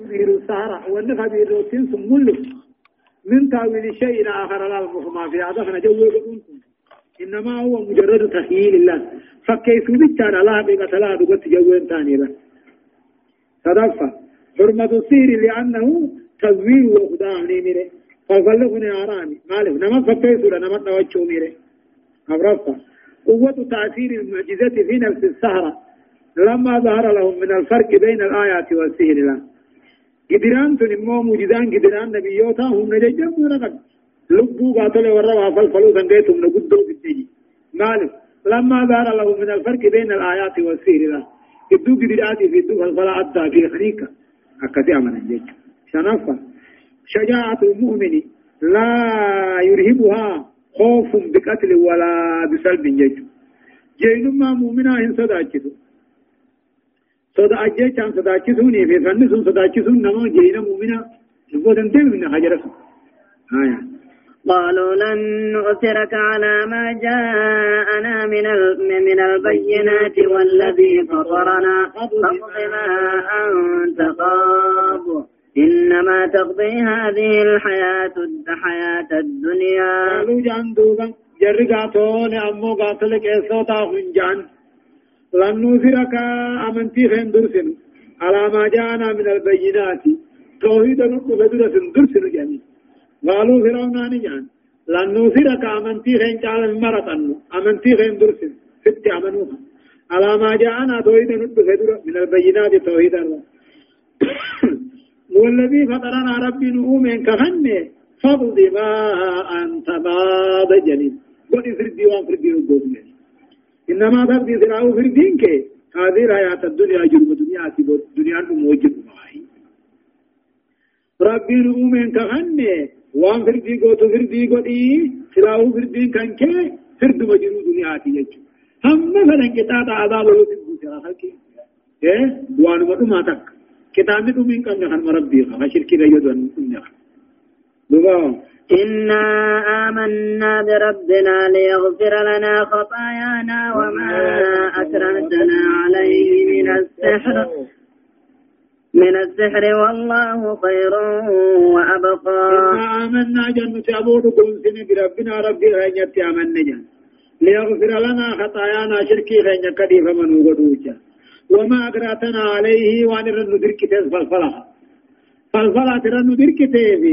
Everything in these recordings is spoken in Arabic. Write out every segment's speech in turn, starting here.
خبير سارة وأن خبير روتين سمولك من تاويل شيء آخر لا المفهوم في هذا فنجوه إنما هو مجرد تخيل الله. فكيف بيتان الله بما تلا دقت جوين تاني له. صدفة. حرمة السير لأنه تزوير وخداع نيمره فغلقني آرامي ماله. نما فكيف نما توجه ميره أبرفة. قوة تأثير المعجزة في نفس السهرة. لما ظهر لهم من الفرق بين الآيات والسهر له. قدران تنمو مجدان قدران نبيوتا هم نججم ورقب لبو قاتل وروا فالفلو سنقيتم نقدو بالدجي مالك لما ظهر له من الفرق بين الآيات والسير له قدو قدرات في الدو فالفلا عدى في خريكا أكدي أمن الجيج شنفة شجاعة المؤمن لا يرهبها خوف بقتل ولا بسلب جيج جينما مؤمنا إن صداجته صدا أجيشان صداچسوني في فنسون نمو جينا مؤمنا من آية قالوا لن نؤثرك على ما جاءنا من من البينات والذي فطرنا. فاقض ما أنت قاض. إنما تقضي هذه الحياة الحياة الدنيا. قالوا جان دوبا جري قاتون أمو قاتلك إسوتا هنجان لن نوثرك أمنتي خين درسن. على ما جاءنا من البينات. توحيد نقو فدرة درسن جميل. قالوا فرعون نجان لن نوثرك أمنتي خين قال المرة أمنتي خين درسن. ست أمنوها. على ما جاءنا توحيد نقو فدرة من البينات توحيد الله. والذي فطرنا ربي نؤمن كهنه فضل ما أنت بعد جنين قل فردي وأن فردي نقو إنما تبدي سراو في الدين كي. هذه الحياة الدنيا جرم الدنيا تبور دنيا موجب معي ربي نؤمن كهنة وان الدين قوتو الدين قوتي سراو في الدين كان كي. فرد مجرو دنيا تيجو هم مثلا كتاب عذاب يوتي سرا خلقي. إيه؟ وان مدو ما تك. كتاب من كان نحن مربي خشركي ريضا نحن. إنا آمنا بربنا ليغفر لنا خطايانا وما أكرهتنا عليه من السحر من السحر والله خير وأبقى. إنا آمنا جنة أبوكم سن بربنا ربي غينيت آمنا جن ليغفر لنا خطايانا شركي غينيت كديف من وغدوجا وما أكرهتنا عليه وان رن دركتز فالفلا فالفلا ترن دركتز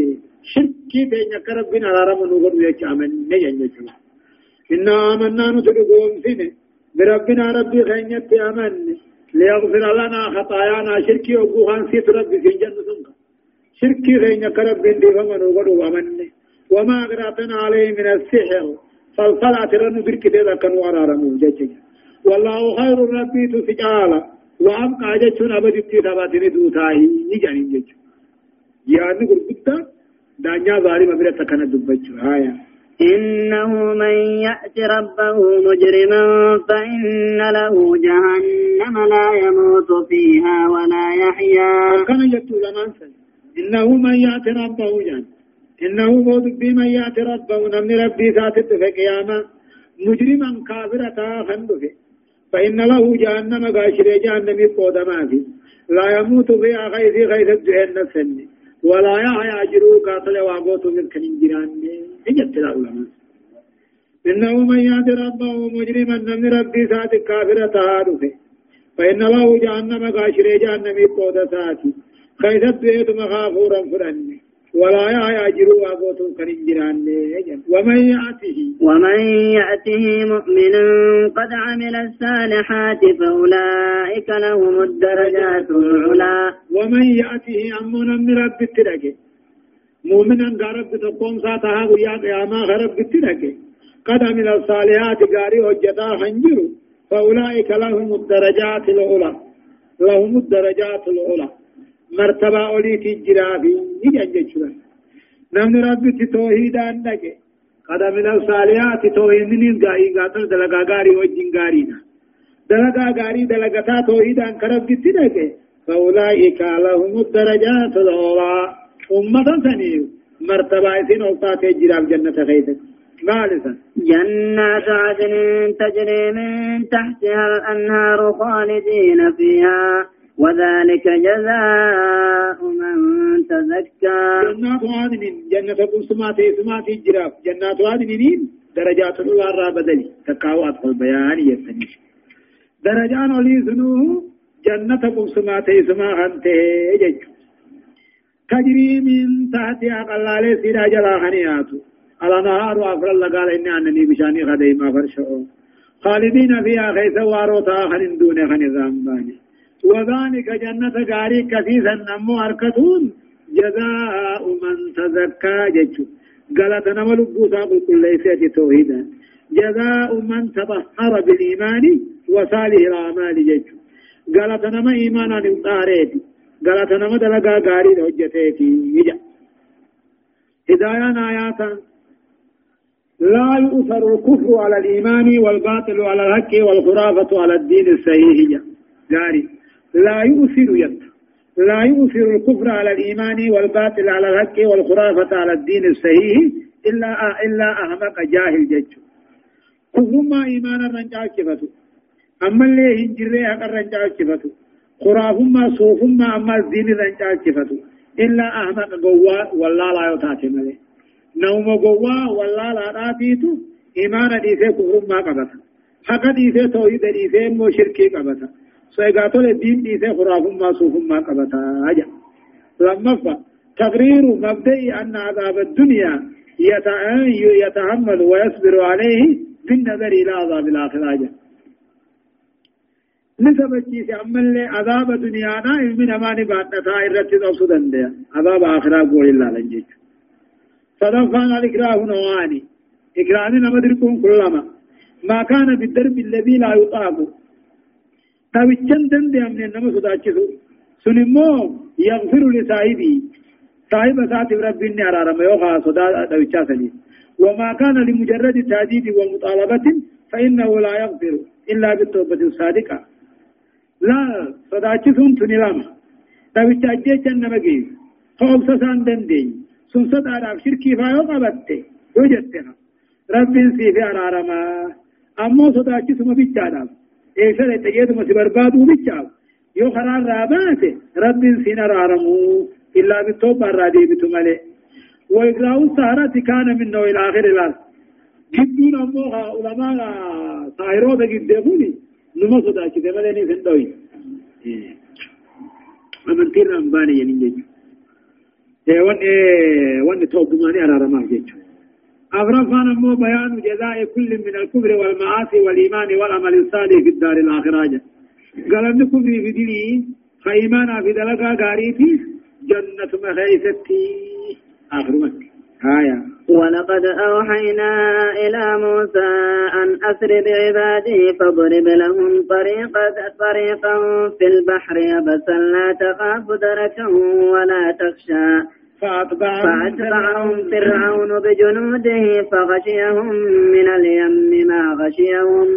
شركي بين كربنا على نقول يا كامل نجن يجوا إنا آمنا نتدقون سنة بربنا ربي خينيت أمن ليغفر لنا خطايانا. شركي وقوهان سيت ربي في جنة سنك شركي خينيا كرب دي فمن نقول أمن وما أقرأتنا عليه من السحر. فالصلاة رنو برك ديدا كانوا أرارمو جيجي والله خير ربي تسجالا. وأبقى جيشون أبدي تتباتني دوتاهي نجاني جيجي يعني قلت دانيا ظالم بريت كان دبجو. هايا إنه من يأت ربه مجرما فإن له جهنم لا يموت فيها ولا يحيا. كان يتو زمان إنه من يأت ربه جان. إنه موت بمن يأت ربه نمن ربي ذات في قيامة مجرما كافرة خندفه فإن له جهنم قاشر جهنم قودما لا يموت فيها غيث غيث الجهنم سنه ولا يحيى أجروا قاتل وعبوت من كن جيران إجت العلماء إنه من يهد ربه مجرما من ربي سات كافرة هارفه فإن له جهنم قاشر جهنم قود ساتي. خيثت بيت مغافورا فرني. ولا يحيى أجروا وعبوت كن جيران ومن يأته ومن يأته مؤمنا قد عمل الصالحات فأولئك لهم الدرجات العلى. ومن يأته أمنا من رب التركه مؤمنا غرب تقوم ساتها ويا قياما غرب التركه قد عمل الصالحات غاري وجدا خنجر فأولئك لهم الدرجات العلى. لهم الدرجات العلى. مرتبة أولي تجرا في نجن نمن رب توحيدا نجي قد من الصالحات توحيدين غاي غاتل دلغا غاري وجين غارينا دلغا غاري دلغتا توحيدا كرب تدك فاولئك لهم الدرجات العلى أمة سنيو مرتبة سين أوقات جراب جنة خيدك جنات عدن تجري من تحتها الأنهار خالدين فيها وذلك جزاء وزكى جنات عدن جنة قسمات سمات جراف جنات عدن درجات الله بدلي تقاو أدخل بيان يسني. درجان ولي سنوه جنة قسمات سما خنته جج. تجري من تحتها قلالي سيدا جلا على نهار وأفر الله قال إني أنني بشاني خديما فرشعو خالدين فيها خيث واروتا خن دون خن زامباني. وذلك جنة غاري كثيثا نمو أركتون. جزاء من تزكى ججو قالت نما لبوسا قل ليس توحيدا. جزاء من تطهر بالإيمان وصالح الأعمال ججو قالت نما إيمانا نمطاريتي قالت نما دلقا غاري هجتيتي يجا هدايا آياتا. لا يؤثر الكفر على الإيمان والباطل على الحق والخرافة على الدين الصحيح. جاري لا يؤثر يد. لا يؤثر الكفر على الإيمان والباطل على الحق والخرافة على الدين الصحيح إلا إلا أحمق جاهل جج. كفر ما إيمان الرنجا كفتو أما اللي هنجري حق الرنجا كفتو خراف ما صوف ما أما الدين الرنجا كفتو إلا أحمق قوة والله لا يتاتي ملي. نوم قوة والله لا راتيتو إيمان ديسي كفر ما قبتا حق ديسي توحيد ديسي مو شركي قبتا سيغاتول الدين ديسي خراف ما صوف ما قبتا أجا لما تقرير مبدئي أن عذاب الدنيا يتحمل ويصبر عليه بالنظر إلى عذاب الآخرة. أجا نسبت جيس أمال عذاب دنيا نا من أمان بعد نتائر رتد أصدن ديا عذاب آخرة قول الله لنجيج صدفان الإكراه نواني. إكراه نمدركم كلما. ما كان بالدرب الذي لا يطاق. تبچن دن دي أمن نما صداچسو سنمو يغفر لصاحبي. صاحب ساتب ربي نعرارم يوغا صدا دوچا سلي. وما كان لمجرد تهديد ومطالبة فإنه لا يغفر إلا بالتوبة الصادقة. لا صداچسون تنلama دوچا جيچن نمگي. خوف سان دندين sun sodaadhaaf shirkii faa yoo qabatte yoo jettena rabbiin siif araarama ammoo sodaachisuma bichaadhaaf eessa dhaqxe jedhuma si barbaaduu bichaaf yoo karaarraa baate rabbiin siin araaramu illaa bittooba irraa deebitu malee. وإقراء السهرة كان منه إلى آخر الأرض جدون أموها علماء ساهروا بجدبوني نما صدا كده ملني سندوي من تير أمباني ينجي وان وان توبماني على رماه جيتشو أغرفان مو بيان جزاء كل من الكفر والمعاصي والإيمان والعمل الصالح في الدار الآخرة. قال أن في ديني فإيمانا في دلقا غاريتي جنة مخيستي آخر مكة. آية. ولقد أوحينا إلى موسى أن أسر بعبادي فاضرب لهم طريقا طريقا في البحر يبسا لا تخاف دركا ولا تخشى. فأتبعهم فأتبعهم فرعون بجنوده فغشيهم من اليم ما غشيهم.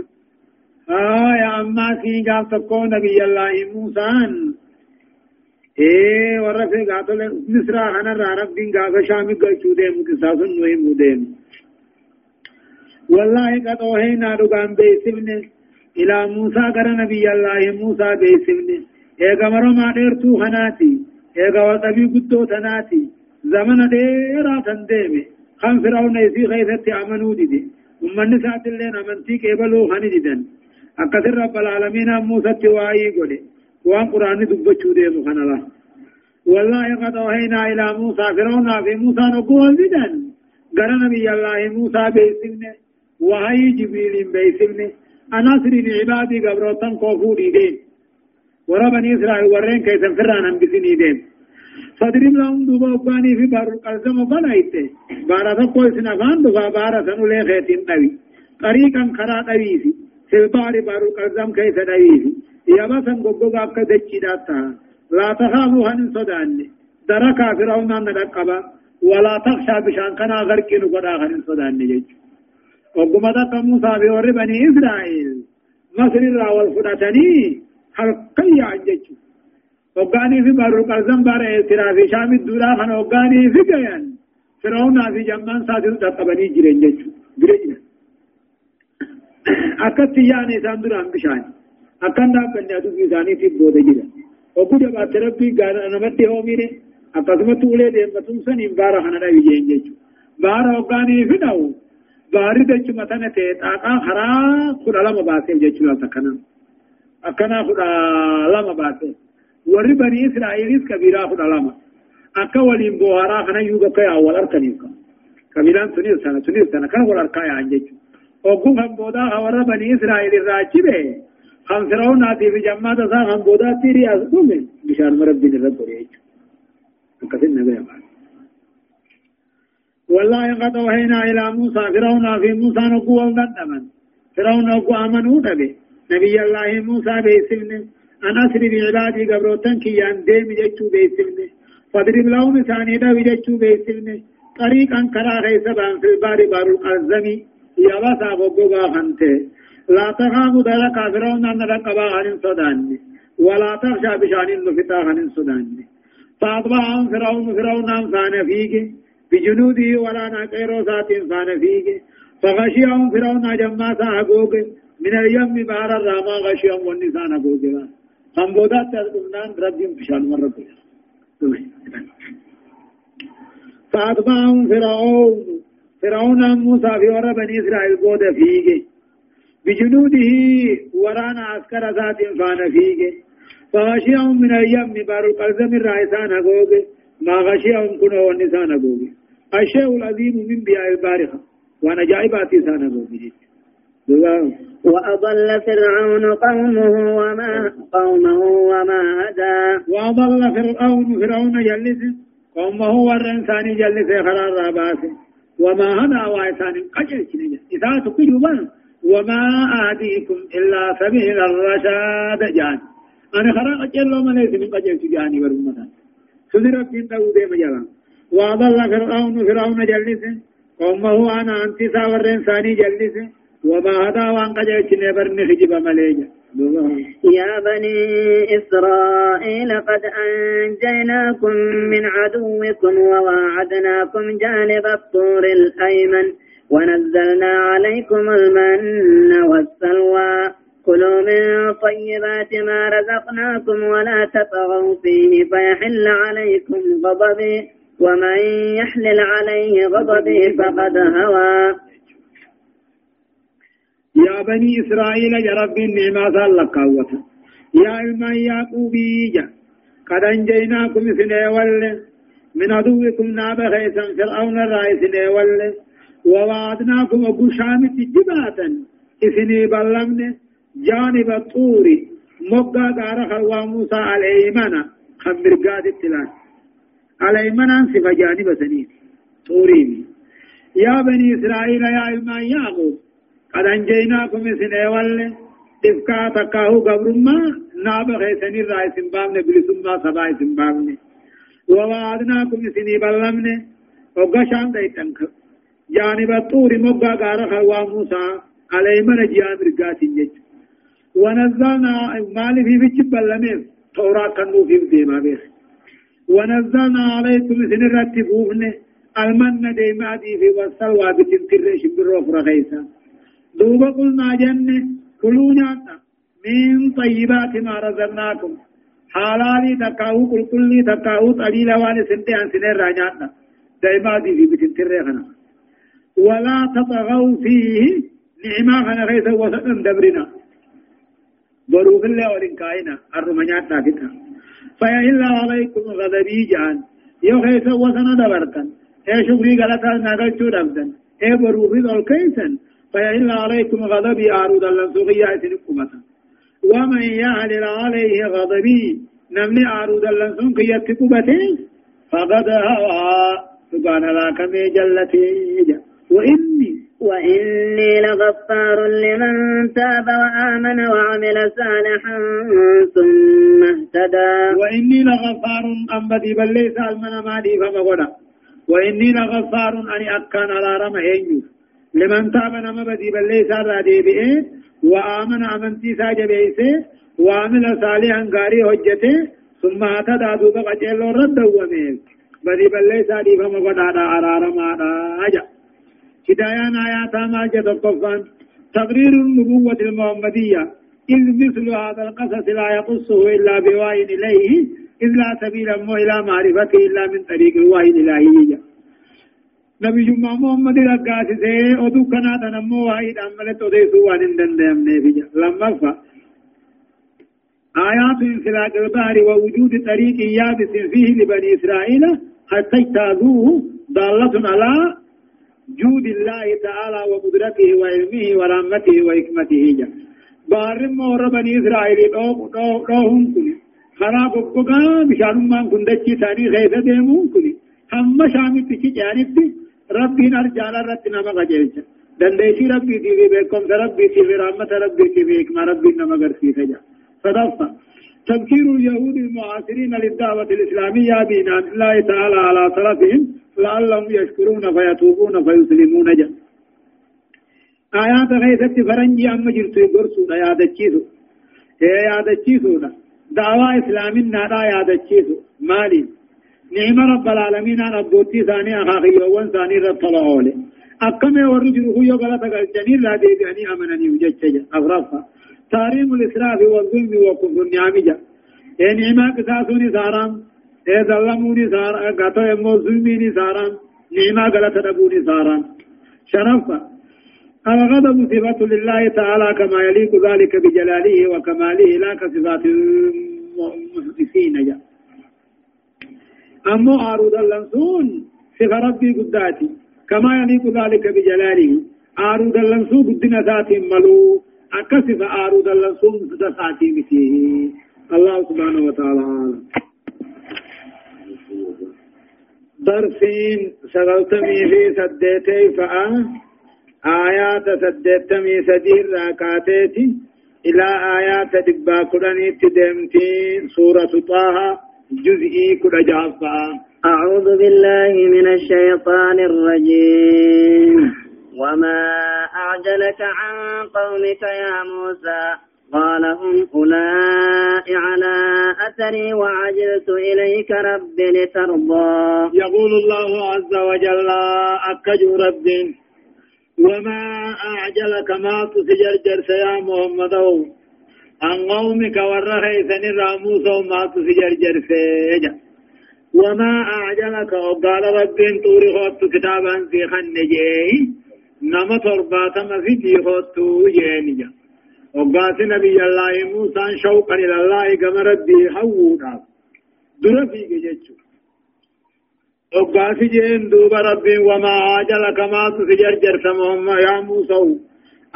آية أما في قال تكون نبي الله موسى إيه ورفي قاتل مصر أنا رارب دين قاقا شامي قلتو ديم قصاص نوهم ديم والله قد أوهينا رقام بيسمن إلى موسى قرى نبي الله موسى بيسمن إيقا مرما ديرتو خناتي. إيقا وطبي قدو تناتي زمن ديرا تنديمي خم فرعون يسي خيثتي أمنو دي ومن نسات اللين أمنتي كيبلو خني ديدن أكثر رب العالمين موسى تواعي قولي وان قرآن دبچو دي مخان الله والله قد أوحينا إلى موسى فرعون في موسى نقول بدن قال نبي الله موسى بيسمن وهي جبريل بيسمن أنا سرين عبادي قبروتن كوفوري وربني إسرائيل ورين كيسن فران هم بسني دين. فضرب لهم دوبا وقاني في بار القلزم وقنايت بارا تقوى سنفان دوبا بارا سنولي خيتين نبي طريقا خرا نبيسي في البار بار القلزم كيس نبيسي يبسا قبقا كدتشي داتا. لا تخافوا هن صدان دركا فرعون أن نقبا ولا تخشى بشان كنا غرقين قدا هن صدان جيج وقم دقا موسى بيور بني إسرائيل. مصر الراول فراتني قيا عجيج وقاني في بارو قلزم بار اعتراف في شام الدولا خن وقاني في قيان فرعون في جمان ساتر تقبني جرين جيج جرين. أكت يعني ساندران بشان أكن داب كنيا تو بيزاني في بوده جرين وقود بات ربي غانا نمت akkasumatti ulee deemmatuun saniin baara kana dhabi jeen jechuudha. Baara hoggaanii fida'u baarri dachuma tana ta'e xaaqaa karaa kudha lama baaseef jechuudha banii Israa'elis kabiraa kudha lama. Akka waliin booharaa kana iyyuu bakka yaa wal harkaniif qaba. Kabilaan tunis sana tunis sana kana wal harkaa yaa'an jechuudha. Ogguu kan boodaa kan warra banii Israa'el irraa achi ba'e kan Firaa'uunaatii fi jammaata isaa kan boodaatti hiriyaas dhume bishaan marabbiin irra godhe jechuudha. Akkasin nagaya baala. والله قد وحينا إلى موسى فرعون في موسى نقوى ونقدما فرعون نقوى آمنوا نبي نبي الله موسى بيسمن أن أسري بعبادي قبروتن كي يندم جيتو بيسمن فاضرب لهم ثاني دا بجيتو بيسمن طريقا كرا غيسبا في البار بار الأزمي يا بسا بقوغا خنته لا تخاف دلك فرعون أن رقبا عن صدان ولا تخشى بشان النفتا عن صدان فأطبعهم فرعون فرعون فان فيك بجنوده ولا نقيرو سات فان فيك فغشيهم فرعون جمع ساقوك من اليم بحر الراما غشيهم والنسان قوك خنبودات تذكرنان ربهم بشان مرة فأطبعهم فرعون. فرعون موسى في ورى بني إسرائيل قود فيك بجنوده ورانا عسكر ذات فان فيك فغشيهم من اليم بارو القلزم الرئيسان أقوك ما غشيهم كنوا والنسان أقوك الشيء العظيم من بياء البارحة. وأنا جائباتي سان أقوك وأضل فرعون قومه وما قومه وما هدى. وأضل فرعون فرعون جلس. قومه والإنسان جلس خرار راباس. وما هدى وإنسان قجل إذا تقجبا وما آتيكم إلا سبيل الرشاد جان. أنا خرق أجل ما ليس من قجل تجاني ورمتا سدرت من داود مجالا وأضل فرعون فرعون جلس. قومه أنا أنت ساور إنساني جلس. وما هذا وان قجل تنبرني خجب مليجا يا بني إسرائيل قد أنجيناكم من عدوكم وواعدناكم جانب الطور الأيمن ونزلنا عليكم المن والسلوى. كلوا من طيبات ما رزقناكم ولا تطغوا فيه فيحل عليكم غضبي ومن يحلل عليه غضبي فقد هوى. يا بني إسرائيل يا رب النعمة لك يا إلما يعقوبي جا. قد أنجيناكم سنة ول من عدوكم ناب خيسا فرعون الرئيس ول ووعدناكم أبو شامت جباتا إسني بلغن. جانب الطور. مقا قار خلوا موسى الأيمن. خمر قاد التلان الأيمن صفة جانب سنين. طورين. يا بني إسرائيل يا إلما يعقوب قد أنجيناكم سن أول دفكا تكاهو قبرما ناب خيسن الرأي سنبامن بلسما سباي سنبامن ووعدناكم سني بلمن وقشان ديتنك جانب الطور مقا قار خوا موسى علي من جيان رقات يج ونزلنا مالي في بيت بلمن تورا كنو في ديما بيخ ونزلنا عليكم سن رتبوهن المن ديما دي في والسلوى بتنتر شبرو فرخيسا دوبا قلنا جنة كلوا نعطا من طيبات ما رزقناكم حلالي تكاو كل كلي تكاو قليلا وان سنتي عن سنين راجعنا دائما دي في بيت التريخنا ولا تطغوا فيه نعما خنا غيث وسطن دبرنا ضروف الله ولنكاينا الرمانيات نافتها فيهلا عليكم غضبي جان يو خيث وسنا دبرتن اي شكري غلطا ناقل شو دبدن اي بروف الكيسن فإن عليكم غضبي أعرض اللنسوغية سنكمة ومن يعلل عليه غضبي نمني أعرض اللنسوغية تكبته فقد هوى سبحان الله كم جلتي وإني وإني لغفار لمن تاب وآمن وعمل صالحا ثم اهتدى. وإني لغفار أم بدي بل ليس المنا مالي فما وإني لغفار أني أكان على رمى لمن تاب نما بدي بل ليس رادي بئه وآمن أمنتي ساجبئسه وعمل صالحا غاري حجته ثم اعتدى دوبا قجل رد وميل بدي بل ليس دي فما قدادا أرارما أجا. هدايان آيات ما جد القفان. تقرير النبوة المحمدية. إذ مثل هذا القصص لا يقصه إلا بوحي إليه إذ لا سبيل إلى معرفته إلا من طريق الوحي الإلهي نبي جمع محمد رقاس سي أدو كنا تنمو واحد أملت أديسو وان اندن نبي لما فا آيات انسلاك البحر ووجود طريق يابس فيه لبني إسرائيل حتى اجتازوه ضالة على جود الله تعالى وقدرته وعلمه ورحمته وحكمته جا بار مور بني إسرائيل دو دو دو هم كني خراب بقا بشان ما كن دچي ثاني غيث ديمون كني هم شامي تشي جانب ربي نرجال رتنا ما غجلچ دندشي ربي دي بكم ربي دي برحمة ربي دي بحكمة ربي نما غرسي تجا صدقت تذكير اليهود المعاصرين للدعوة الإسلامية بإنعام الله تعالى على سلفهم لعلهم يشكرون فيتوبون فيسلمون جا آيات غيثت فرنجي أما جرتو يقرسو يا دچيسو يا دچيسو دعوة إسلامنا يا دچيسو مالي نعم رب العالمين أنا أبوتي ثاني أخاقي وان ثاني رب طلعولي أكم يورجل هو يغلط قلتني لا دي بأني أمنني وججج أغرفها تاريم الإسراف والظلم وكفر النعم جا. نعمة قصاصوني سارام اے ظلمونی سارا گتو أمو ظلمینی سارا نعمة غلط دبوني سارا شرفا الغضب صفة لله تعالى كما يليق ذلك بجلاله وكماله لا كصفات المحدثين جا. أمو عروض اللنسون صفة ربي قداتي. كما يليق ذلك بجلاله. عروض اللنسون قدنا ذات ملو. أكسف عروض اللنسون ذاتي مثيه الله سبحانه وتعالى. درسين سغلتمي في سديتي فأ. آيات سديتمي سدير راكاتيتي. إلى آيات دبا كراني تدمتي سورة طه. جزئي كرا جافا أعوذ بالله من الشيطان الرجيم. وما أعجلك عن قومك يا موسى؟ قال هم أولئك على أثري وعجلت إليك رب لترضى. يقول الله عز وجل أكجو رب وما أعجلك ما تسجر يا محمد. عن قومك ورخيثن الراموس ما تسجر جرسيجا وما أعجلك وقال رب طوري خط كتابا في خنجيه نما ترباتما في تيخوتو جينجا وقات نبي الله موسى شوقا إلى الله كما ربي حوونا در في جيجو وقات جين دوب ربي وما عاجل كما تسجرجر سمهم يا موسى.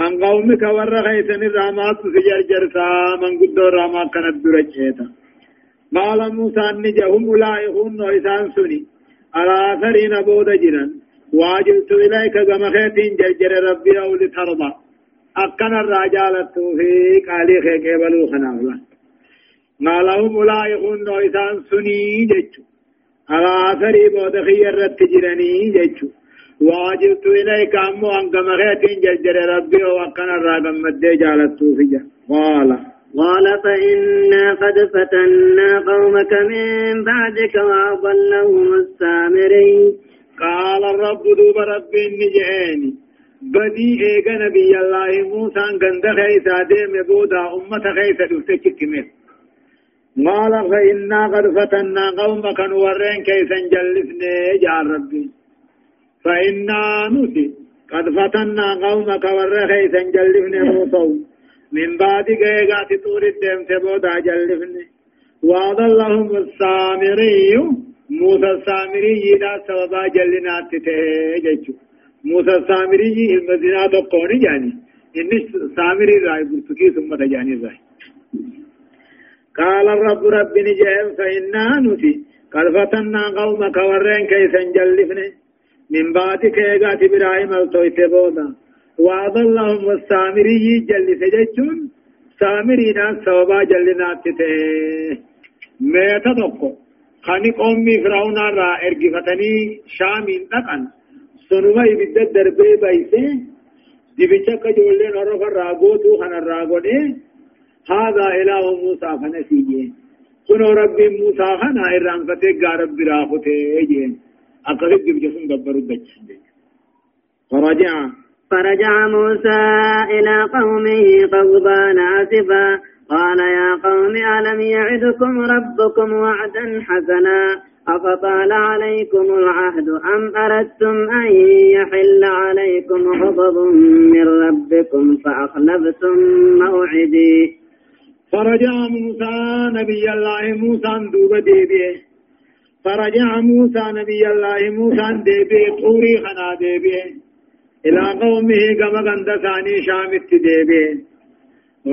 أن قومك ورغيتني الرامات تسجرجر من قد الراما كانت درجيتا قال موسى نجهم أولئكون وإسان سني على آخرين بود جرا واجلت إليك كما خيتين جرجر ربي أو لترضى أكن الرجال في قالي خيك بلو خنافلا ما لهم ملايقون نويسان سني جيشو على آثري بود خير رتجرني جيشو واجبت إليك أمو أنك مغيتين ججر ربي وأكن الرجال مدي جالت في قال قال فإنا قد فتنا قومك من بعدك وأضلهم السامرين قال الرب دوب ربي نجعيني بدي ايغا نبي الله موسى غند خيسا ديم بودا امة خيسا دفتك قال فإنا قد فتنا قومك نورين كيسا جلفنا يا ربي فإنا نسي قد فتنا قومك ورين كيسا جلفنا موسى من بعد ايغا تطور الدم تبودا جلفنا وأضلهم السامري موسى السامري لا سببا جلنا تتهججو موسى السامري المدينة دقوني جاني. إني سامري راي برتكي ثم تجاني راي قال الرب رب نجيب فإنا نسي قد فتنا قومك ورين كيسا جلفني من بعد كيغات إبراهيم التويت بودا. وأضلهم السامري جل سججون سامري ناس سوابا جلنا تته ميتا دقو خاني قومي فرعون را ارقفتني شامين نقن سنما يبدأ دربي بايسي دبيچا كجولين عرف الراغوتو خان الراغوني هذا إله موسى فنسيه كنو رب موسى خانا إران فتك غارب براخوته جين أقرب دبيچا دبر فرجع فرجع موسى إلى قومه غضبان آسفا قال يا قوم ألم يعدكم ربكم وعدا حسنا؟ أفطال عليكم العهد أم أردتم أن يحل عليكم غضب من ربكم فأخلفتم موعدي. فرجع موسى نبي الله موسى دوب ديبيه. فرجع موسى نبي الله. موسى ديبيه طوري خنا ديبيه إلى قومه كما كنت ثاني شامت ديبيه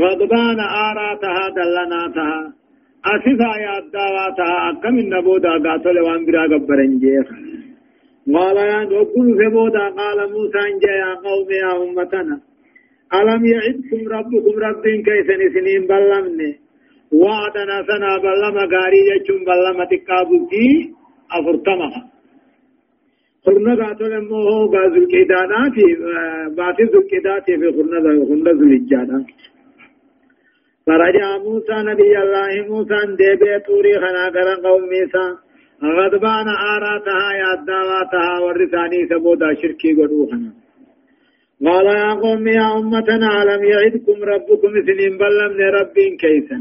غضبان آراتها دلناتها. أسفا يا دعواتها أكم النبودا قاتل وان برا قبرن جيخ. قال يا نقول في مودا قال موسى يا قوم يا أمتنا. ألم يعدكم ربكم رب كيسن سنين بلمني وعدنا سنا بلما غاري يجم بلما تقابلتي أفرتمها قرنا قاتل موه غازل كيداناتي باتي ذو كيداتي في قرنا ذو الجانا فرجع موسى نبي الله موسى ديبه طوري خنا كرا قوم ميسا. غضبان آراتها يادواتها ورثاني سبودا شركي قدوخنا قال يا قوم يا أمتنا ألم يعدكم ربكم سنين بلم رب كيسا.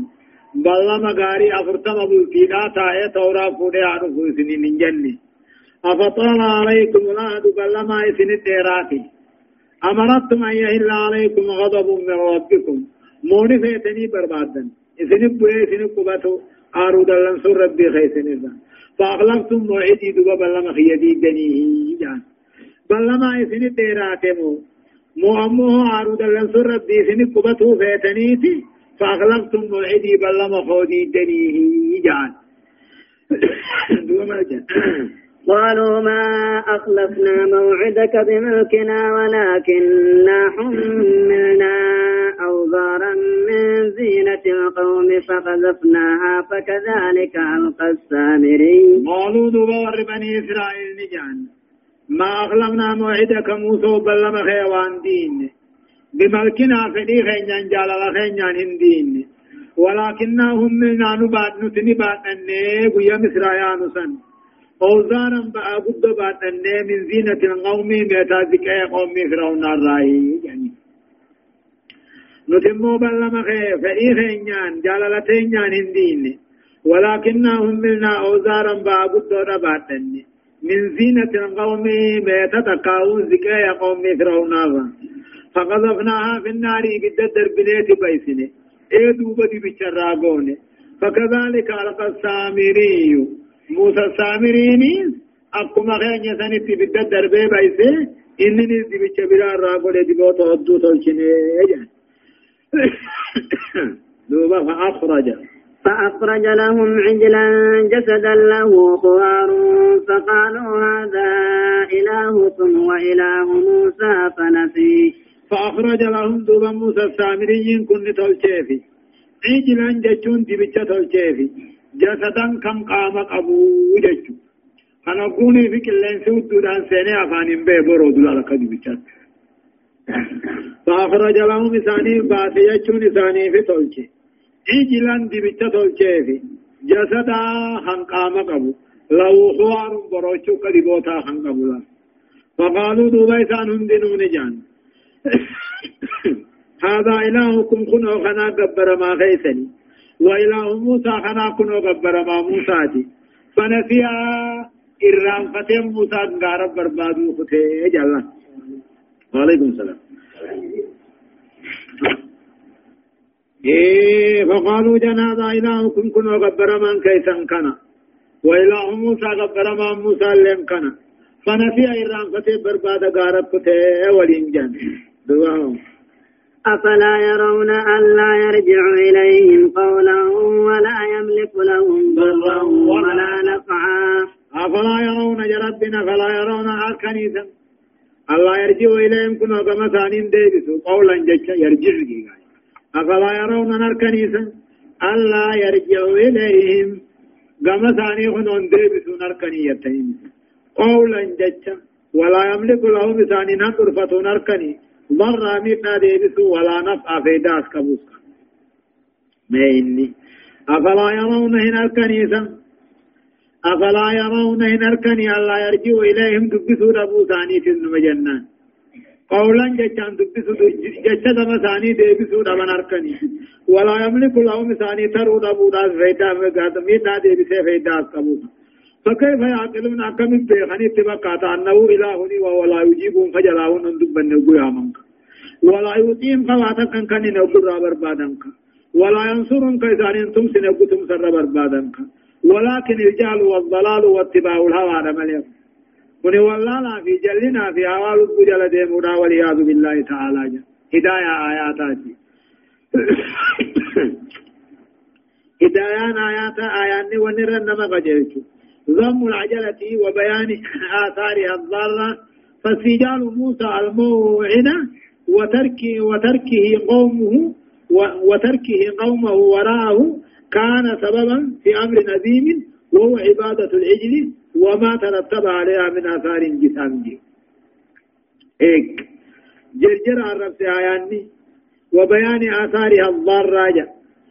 بلم غاري أفرتم بلتينا تاية تورا فودي عنه سنين جنة أفطال عليكم العهد بلم سن الديراتي أمرتم أن يهل عليكم غضب من ربكم موني فيتني بربادا إسن بوئي إسن قبتو آرو دلن سور ربي خيسن فأغلقتم موعدي دبا بلم خيدي دنيه جان بلم إسن الديراتي مو مو أمه عارود اللنصر ربي سن قبته فيتنيتي فأغلقتم موعدي بلما خودي دنيه جان. قالوا ما أخلفنا موعدك بملكنا ولكننا حملنا أوزارا من زينة القوم فقذفناها فكذلك ألقى السامري. قالوا دبار بني إسرائيل نجان ما أغلقنا موعدك موسى بلما خيوان دين. بملكنا فدي خينيان جالال خينيان هندين. ولكننا هم ملنا نبات نتني بات أني قيا مصريان سن. أوزارا بقى قد بات أني من زينة القوم ميتا ذكاء قوم فرعون الرأي يعني. نتمو بلما خي فدي خينيان جالال خينيان هندين. ولكننا هم ملنا أوزارا بقى قد بات أني من زينة القوم بيت تقاو زكايا قوم فرعون فقذفناها في النار قد دربنيت بيسنه ايدو بدي بشراغون فكذلك ألقى السامري موسى السامريني أقوم خيان يسانيتي بدد دربي بيسه إنني دي بشبرا راغون دي بوتو هدو تلشنه دوبا فأخرج. فأخرج لهم عجلا جسدا له خوار فقالوا هذا إلهكم وإله موسى فنسي فأخرج لهم دوبا موسى السامريين كن تلشيفي عجلا جتون دبچة تلشيفي جسدا كم قام أبو جتو أنا قوني في كلين سود دوران سيني أفاني بي برو دولا لك دبچة فأخرج لهم إساني باسي جتون إساني في تلشيفي عجلا دبچة تلچيفي جسدا هنقام قبو. لو خوار بروچو قدبوتا هنقبو فقالوا دوبا إسان هندنون جان هذا إلهكم كنو خنا قبر ما غيثني وإله موسى خنا كنو قبر ما موسى دي فنسيا إرام فتم موسى قارب بربادو فتي جلا. وعليكم السلام. إيه فقالوا جنازة إلهكم كنوا غبر من كيسا كنا. وإله موسى غبر من موسى لم كنا. فنفي إيران فتي برباد غارب فتي ولين أفلا يرون ألا يرجع إليهم قولا ولا يملك لهم ضرا ولا نفعا. أفلا يرون جربنا فلا يرون الكنيسة الله يرجع إليهم كنوا كما ثانين ديبسوا. قولا جيشا يرجع أفلا يرون الكنيسة ألا يرجعوا إليهم. كما ثاني هنون ديبسوا نركنيتين. قولا جتا ولا يملك لهم ثاني نطر فتون نركني ضر ميتا ديبسوا ولا نفع في داس كبوسك ما إني أفلا يرون هنا الكنيسة أفلا يرون هنا الكني ألا يرجعوا إليهم دبسوا ربو ثاني في الجنة قولا جتان دبسو جتة مساني ديبسو دبن أركني ولا يملك لهم مساني ترو دبو داس فيدا ميت نا ديبسي فيدا أسكبو فكيف يعقلون أكم بيخني تبقى أنه إلهني وهو لا يجيبون فجلاون دبن نقوي منك ولا يطيم خواتك كان نقول رابر بادنك ولا ينصرون كيسان أنتم سنقوتم سر بربادنك ولكن الجهل والضلال واتباع الهوى على مليك من ولانا في جلنا في حوال الجل ديمنا والعياذ بالله تعالى هداية آياتات هدايان آيات ونرى نما قجلت ضم العجلة وبيان آثارها الضارة فاستجال موسى الموعدة وتركه وتركه قومه وتركه قومه وراءه كان سببا في أمر نديم وهو عبادة العجل وما ترتب عليها من آثار جسام إيك جرجر عرب آياني وبيان آثارها الضارة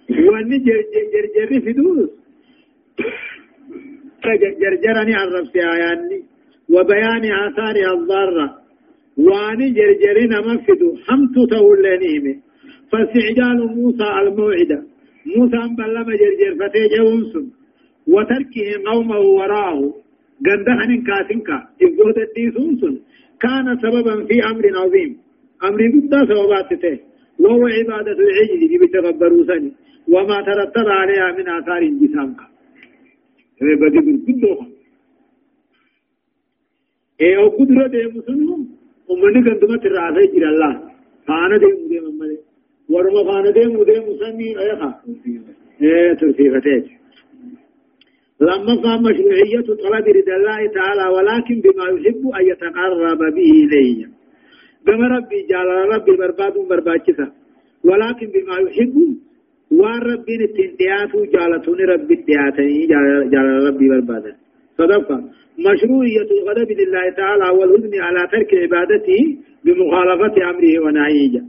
وأن جرجر في دوس جرجرني عرب آياني وبيان آثارها الضارة وأن جرجرنا منفذ حمت تولنيمه فاستعجال موسى الموعدة موسى بلما جرجر فتيجه وتركه قومه وراءه غندهن كاتنكا إذ الديسون كان سببا في أمر عظيم أمر قد سببات وهو عبادة العجل بتغبروا سني وما ترتب عليها من آثار جسامك بدي بالقدوة إيه أو قدرة دي مسلم ومن قدمة الرعاية إلى الله فانا دي مدي ممالي ورما فانا إيه ترتيفتين لما قام مشروعية طلب رضا الله تعالى ولكن بما يحب أن يتقرب به إليه بما ربي جعل ربي برباد برباكسا ولكن بما يحب وان ربي التنديات جعلتوني ربي الدياتني جعل ربي بربادا صدقا مشروعية الغضب لله تعالى والهدن على ترك عبادته بمخالفة أمره ونهيه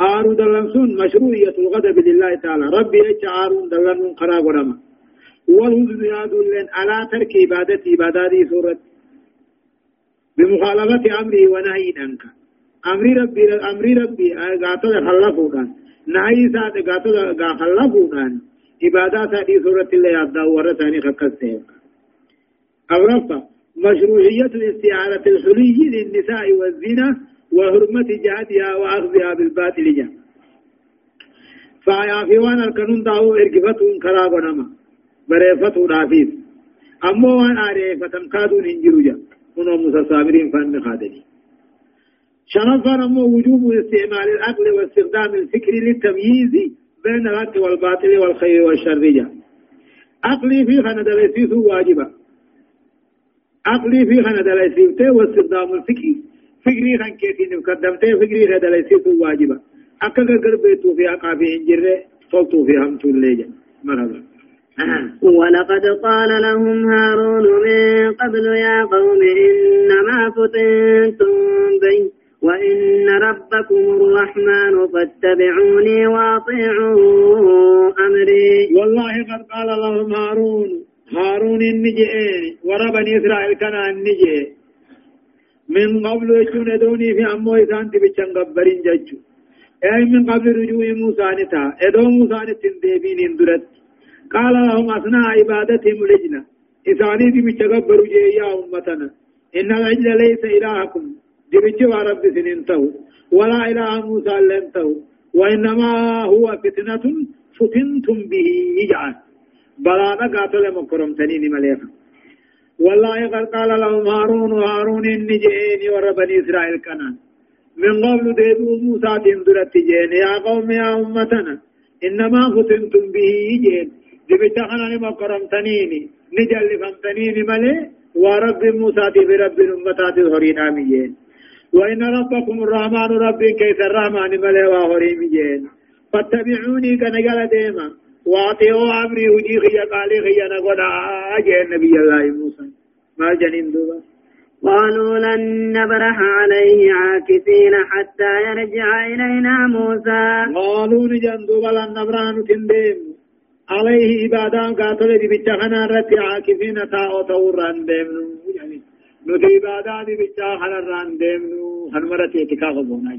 آرو دلنسون مشروعية الغضب لله تعالى ربي اتش آرو دلنون قراب ورمى والهدن يدل على ترك عبادة عبادات سورة بمخالفة أمره ونهي عنك أمر ربي أمر ربي قاتل خلفونا نهي سات قاتل خلفونا عبادات هذه سورة الله يبدأ ورثاني خكسته. أورفا مشروعية الاستعارة الحلي للنساء والزنا وحرمة جهادها وأخذها بالباطل جه فيا في وأنا القانون داو ارقفتهم كراب ونما بريفتو دافيس أمو وان آريفتم كادون هنجرو جا منو متصابرين فان خادني شرفا أمو وجوب استعمال العقل واستخدام الفكر للتمييز بين الحق والباطل والخير والشر. جا عقلي في خنا دلسيس واجبا عقلي في خنا دلسيس واستخدام الفكر. فكري خن كيتي نقدمته فكري خنا دلسيس واجبا أكا قربيتو في أقافي انجره صوتو في همتو الليجا مرحبا. ولقد قال لهم هارون من قبل يا قوم إنما فتنتم به. وإن ربكم الرحمن فاتبعوني وأطيعوا أمري. والله قد قال لهم هارون هارون النجئين وربني إسرائيل كان النجئ من قبل يجون يدوني في أمو إسان تبتشن قبرين ججو أي من قبل رجوع موسى نتا إدو موسى نتندبين اندرت قال لهم أثناء عبادتهم لجنة. إساني دي متكبر يا أمتنا. إن العجل ليس إلهكم. متوا رب سننتو ولا إله موسى لنتو وإنما هو فتنة فتنتم به يجعل. بلانا قاتل مكرم تنين مليكا والله قد قال لهم هارون هارون إني جئني وربني إسرائيل كنان. من قبل ديبو موسى تندرت جئني. يا قوم يا أمتنا إنما فتنتم به يجئن. دبتا خنا ما قرمتنيني نجل فمتنيني ملي. ورب موسى في رب الأمتات الهرين آمين وإن ربكم الرحمن رب كيس الرحمن ملي وهرين مجين فاتبعوني كنجل ديما. وأطيعوا أمري وجي خيا قالي خيا نقول أجي النبي الله موسى. ما جنين دوبا. قالوا لن نبرح عليه عاكفين حتى يرجع إلينا موسى. قالوا نجن دوبا لن نبرح نتندم عليه عبادان قاتل دي بيتخنا رتي عاكفين تاو توران ديمنو يعني نو دي عبادان دي بيتخنا ران ديمنو هنمرة اعتكاف بونا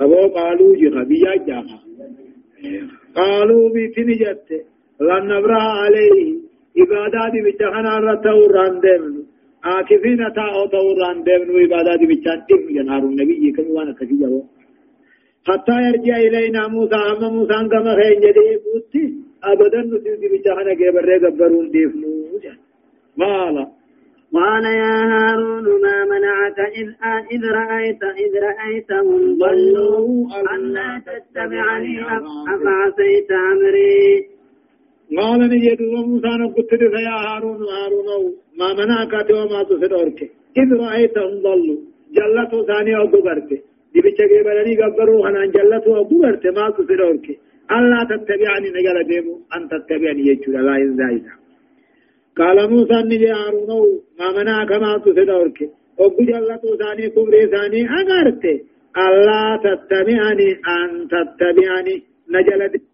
أبو قالوا جي خبيا جاها قالوا بيتني جت لن نبرا عليه عبادات بجهنا رتو راندمن آكفين تاو تو راندمن وعبادات بجهن تم جنار النبي كم وأنا كثير حتى يرجع إلينا موسى أما موسى كما خين جدي أبدا نسيب بجهنا كبر قبرون ديفنو مالا قال يا هارون ما منعك إذ إذ رأيت إذ رأيتهم ضلوا ألا تتبعني. أفعصيت أمري؟ قال نجد وموسى نقلت يا هارون هارون ما منعك وما تصدرك إذ رأيتهم ضلوا جلتوا ثاني أو بغرت دي بيتشكي بلني قبروا هنان جلتوا أو بغرت ما تصدرك ألا تتبعني نجل ديمو أن تتبعني يجول لا إذا قال موسى نجي هارون ما منعك ما تصدرك وقو جلتوا ثاني كبري ثاني أغرت ألا تتبعني أن تتبعني نجل ديمو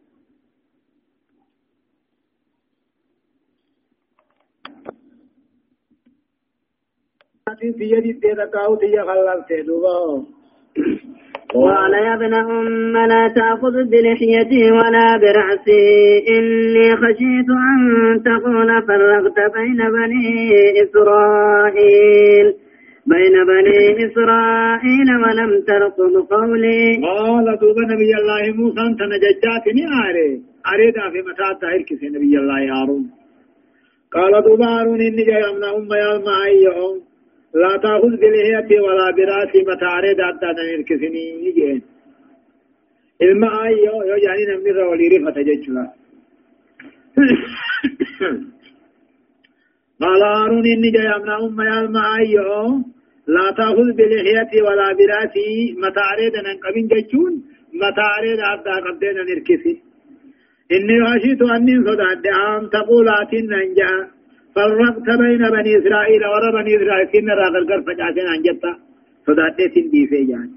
قال يا ابن أم لا تأخذ بلحيتي ولا برأسي. إني خشيت أن تقول فرقت بين بني إسرائيل. بين بني إسرائيل ولم ترقب قولي. قال دوب نبي الله موسى أنت نججاتني آري أريد في تهير كسي نبي الله هارون. قال دوب هارون إني جاي أمنا أم يا المعي لا تأخذ بلهيتي ولا براسي متعرض حتى نركسني يجين الماء يو يو يعني نمر ولي رفة ججلا قال هارون إني جاي أمنا أم يا الماء يو. لا تأخذ بلحيتي ولا براسي متعرض ننقبين ججون. متعرض حتى قبدين نركسي. إني خشيت أني صدعت أن تقول آتين ننجا فرقت بين بني إسرائيل ورا بني إسرائيل. كنا راغل قرف جاتين عن جتا صداتي دي في جان.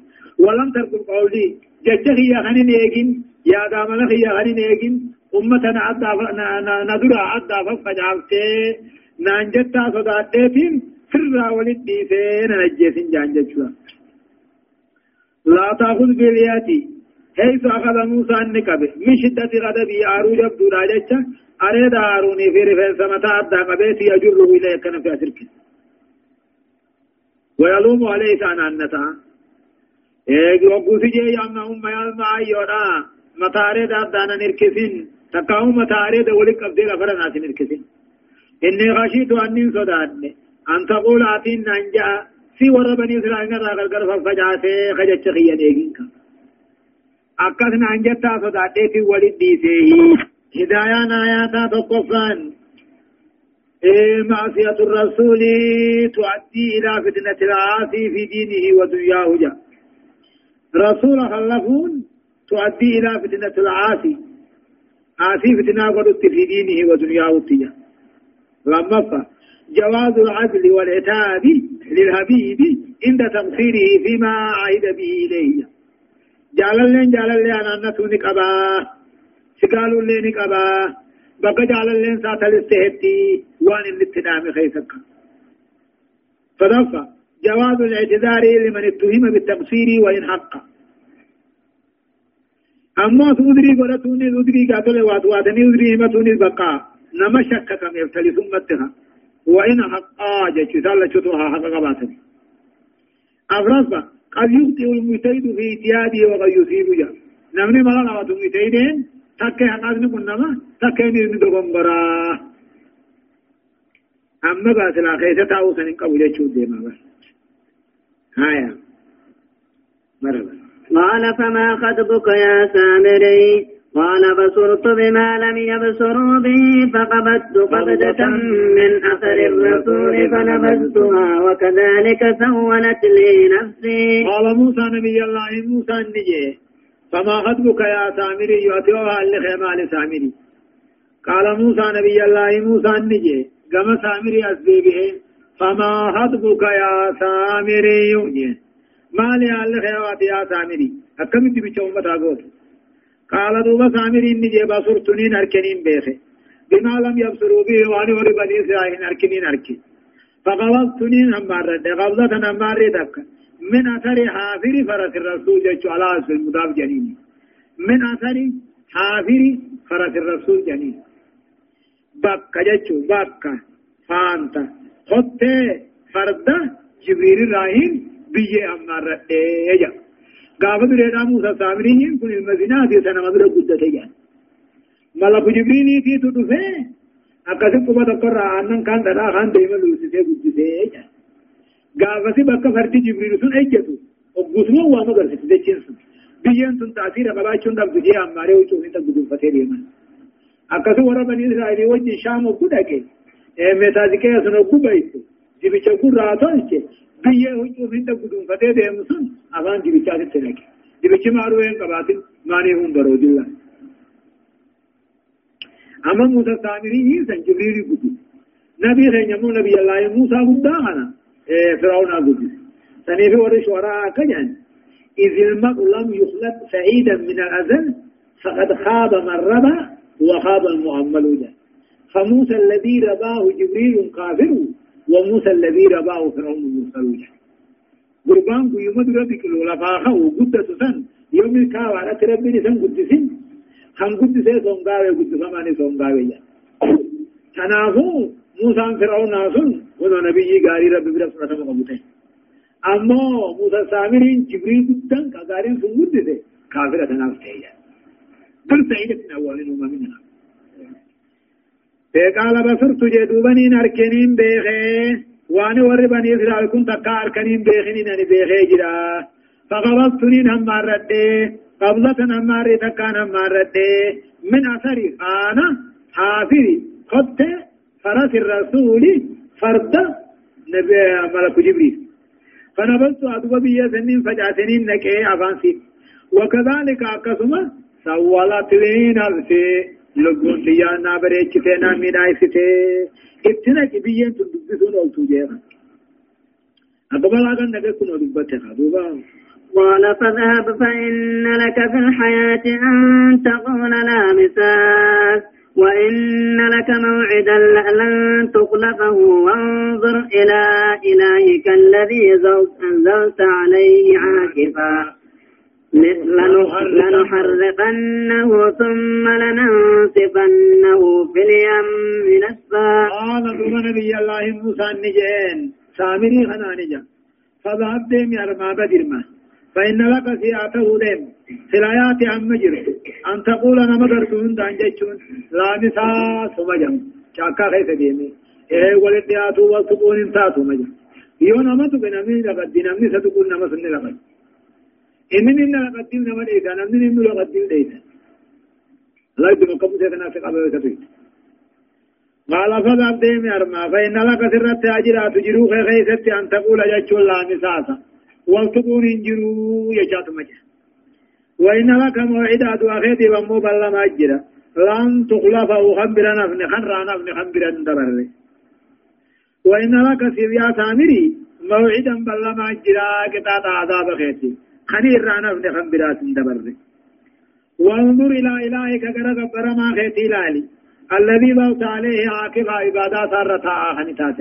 ولم تركب قولي. جتك يا خنين يجين يا دامنا يا خنين يجين أمتنا عدا ندرا عدا فجعلتي نانجتا صداتي سر ولد دي في نجيسين جان جتشوا لا تأخذ بالياتي. حيث أخذ موسى النكبه من شدة غضبه أروج بدون جتشا أريد هاروني في رفين سمتا أدى قبيت يجره إليه كان في أسرك. ويلوم عليه سان أنتا إيه وقوس جي يامنا هم يالما أيونا متا أريد أدانا نركسين؟ تقاو متا أريد ولك أبدي غفرنا نركسين. إني خشيت أني صدادني أن تقول آتين ننجا في ورى بني إسرائيل راغل قرف فجعته خجت خيان إيجينك أكثنا أنجتا صدادتي في ولد ديسيه هدايان آياتا تقفان معصية الرسول تؤدي إلى فتنة العاصي في دينه ودنياه جاء رسول خلفون تؤدي إلى فتنة العاصي عاصي فتنة قدت في دينه ودنياه تجاه لما جواز العدل والعتاب للحبيب عند تقصيره فيما عهد به إليه جعل لين جعل لين أن نتوني قباه سقالوا اللي نقبا بقى جعل اللين سات الاستهدي وان الاتنام خيسك فدفع جواز الاعتذار لمن اتهم بالتقصير وإن حق أما سودري قرأتوني سودري قاتل واتواتني سودري همتوني بقى نما شك كم يبتلي ثمتها وإن حقا جيش سالة شتوها حق قباتني أفرصة قد يخطئ المجتهد في اجتهاده وقد يصيب جا نمني ملا نواتو مجتهدين تكي حقاسني كنما تكي نرمي دغنبرا أما بس لا خيسة تاو سنين قبول يشود ديما بس هايا مرحبا قال فما خطبك يا سامري قال بصرت بما لم يبصروا به فقبضت قبضة من أثر الرسول فنبذتها وكذلك سولت لي نفسي. قال موسى نبي الله موسى النجي فما خطبك يا سامري؟ يؤتيوها اللي خيمة سامري. قال موسى نبي الله موسى النجي قام سامري أسبيبه فما خطبك يا سامري؟ يؤني ما لي خيوات يا سامري. أكمل بيشوم بتاغوت قال دوبا سامري النجي بصرتنين أركنين بيخي. بما لم يبصروا به وأنا وربني إسرائيل أركنين أركي فقبضتني همارة قبضة همارة تك من أثر حافر فرس الرسول جيش على أسف المضاف جنين من أثر حافر فرس الرسول جنين بكة جيش بكة فانتا. خطة فردة جبريل الرحيم بيجي همارة إيجا قابل رينا موسى سامرين كن المزينات سنة مدرة قدة جان ملك جبريل في تدفه aannan kaan dhadhaa kaan deema luusisee guddisee jedha gaafasi bakka fardi jibriil sun ejjetu oggusuma waan agarsiisu jechiin sun biyyeen sun taasiira qabaachuun dhabdu jee ammaaree huccuu hin dhabdu gonfatee deeman akkasi warra banii israa'elii wajjin shaam oggu dhaqe meetaaziqee sun oggu bayisu dibicha gurraa tolche biyyee huccuu hin dhabdu gonfatee deemu sun afaan dibichaatitti dhaqe dibichi maaluu hin qabaatin maanii hun baroodilla أما موسى سامري يسن جبريل قدس نبي خينمو نبي الله موسى قد أنا إيه فرعون قدس سنيفي ورش وراء كجان إذ المرء لم يخلق سعيدا من الأزل فقد خاب من ربى وخاب المؤمل ده فموسى الذي رباه جبريل كافر وموسى الذي رباه فرعون المصلي قربانك يوم ربك لفاخه قدس سن يوم الكاوة على تربيني سن قدسين خم قدس سن قاوة قدس فماني سن قاوة تنافو موسى فرعون ناسون وذو نبي قاري رب برس رسم قبوتين أما موسى سامرين جبريل قدسن كاري سن قدسين كافرة تنافتين قلت عيدة من أولين ومامين نافتين قال بصرت جدوبنين أركنين بيخي واني وري بني إسرائيل كنت أكا أركنين بيخنين أني بيخي جرا فقبضتنين هم مردي قبلة أمار تكان أمار من أثر خانة حافر خط فرس الرسول فرد نبي ملك جبريل فنبلت أدوى بي سنين فجأتنين نكي أفانسي وكذلك أقسم سوالت لي نفسي لقون ليانا بريچتنا من آيسته اتنا كبيين تدبسون أولتو جيغا أقبل أغن نبي كنو دبتها دوبا قال فاذهب فإن لك في الحياة أن تقول لا مساس وإن لك موعدا لن تخلفه وانظر إلى إلهك الذي أنزلت عليه عاكفا لنحرقنه ثم لننصفنه في اليم نسفا قال ثم نبي الله موسى النجين سامري خنا نجا. فذهب ديم يا رما بدر ما. فإن لك سياته ديم. سلايات عم جرت أن تقول أنا مدرسون دان جيشون لا مسا سمجم شاكا خيس ديمي إيه ولد ياتو والسقون انتاتو مجم يوم أمتو بنامي لقد دي نامي ستقول نما سن لقد إنني إن لقد دي نما ديتا نامي إنو لقد دي ديتا لا يدنو قبو سيكنا في قبل كتويت قال فذهب ديم يرمى فإن لك سرت أجرات جروخ خيست أن تقول جيشون لا مساسا والتقون انجروا يجات مجا وإن لك موعدا دواخيت بمو بلا ماجرا لن تخلف أو خبر نفن خنرا نفن خبر اندبر وإن لك سيبيا سامري موعدا بلا ماجرا قطعة عذاب خيتي خنير نفن خبرات اندبر وانظر إلى إلهك قرق برما خيتي لالي الذي بوت عليه عاقب عبادات الرتاء خنتات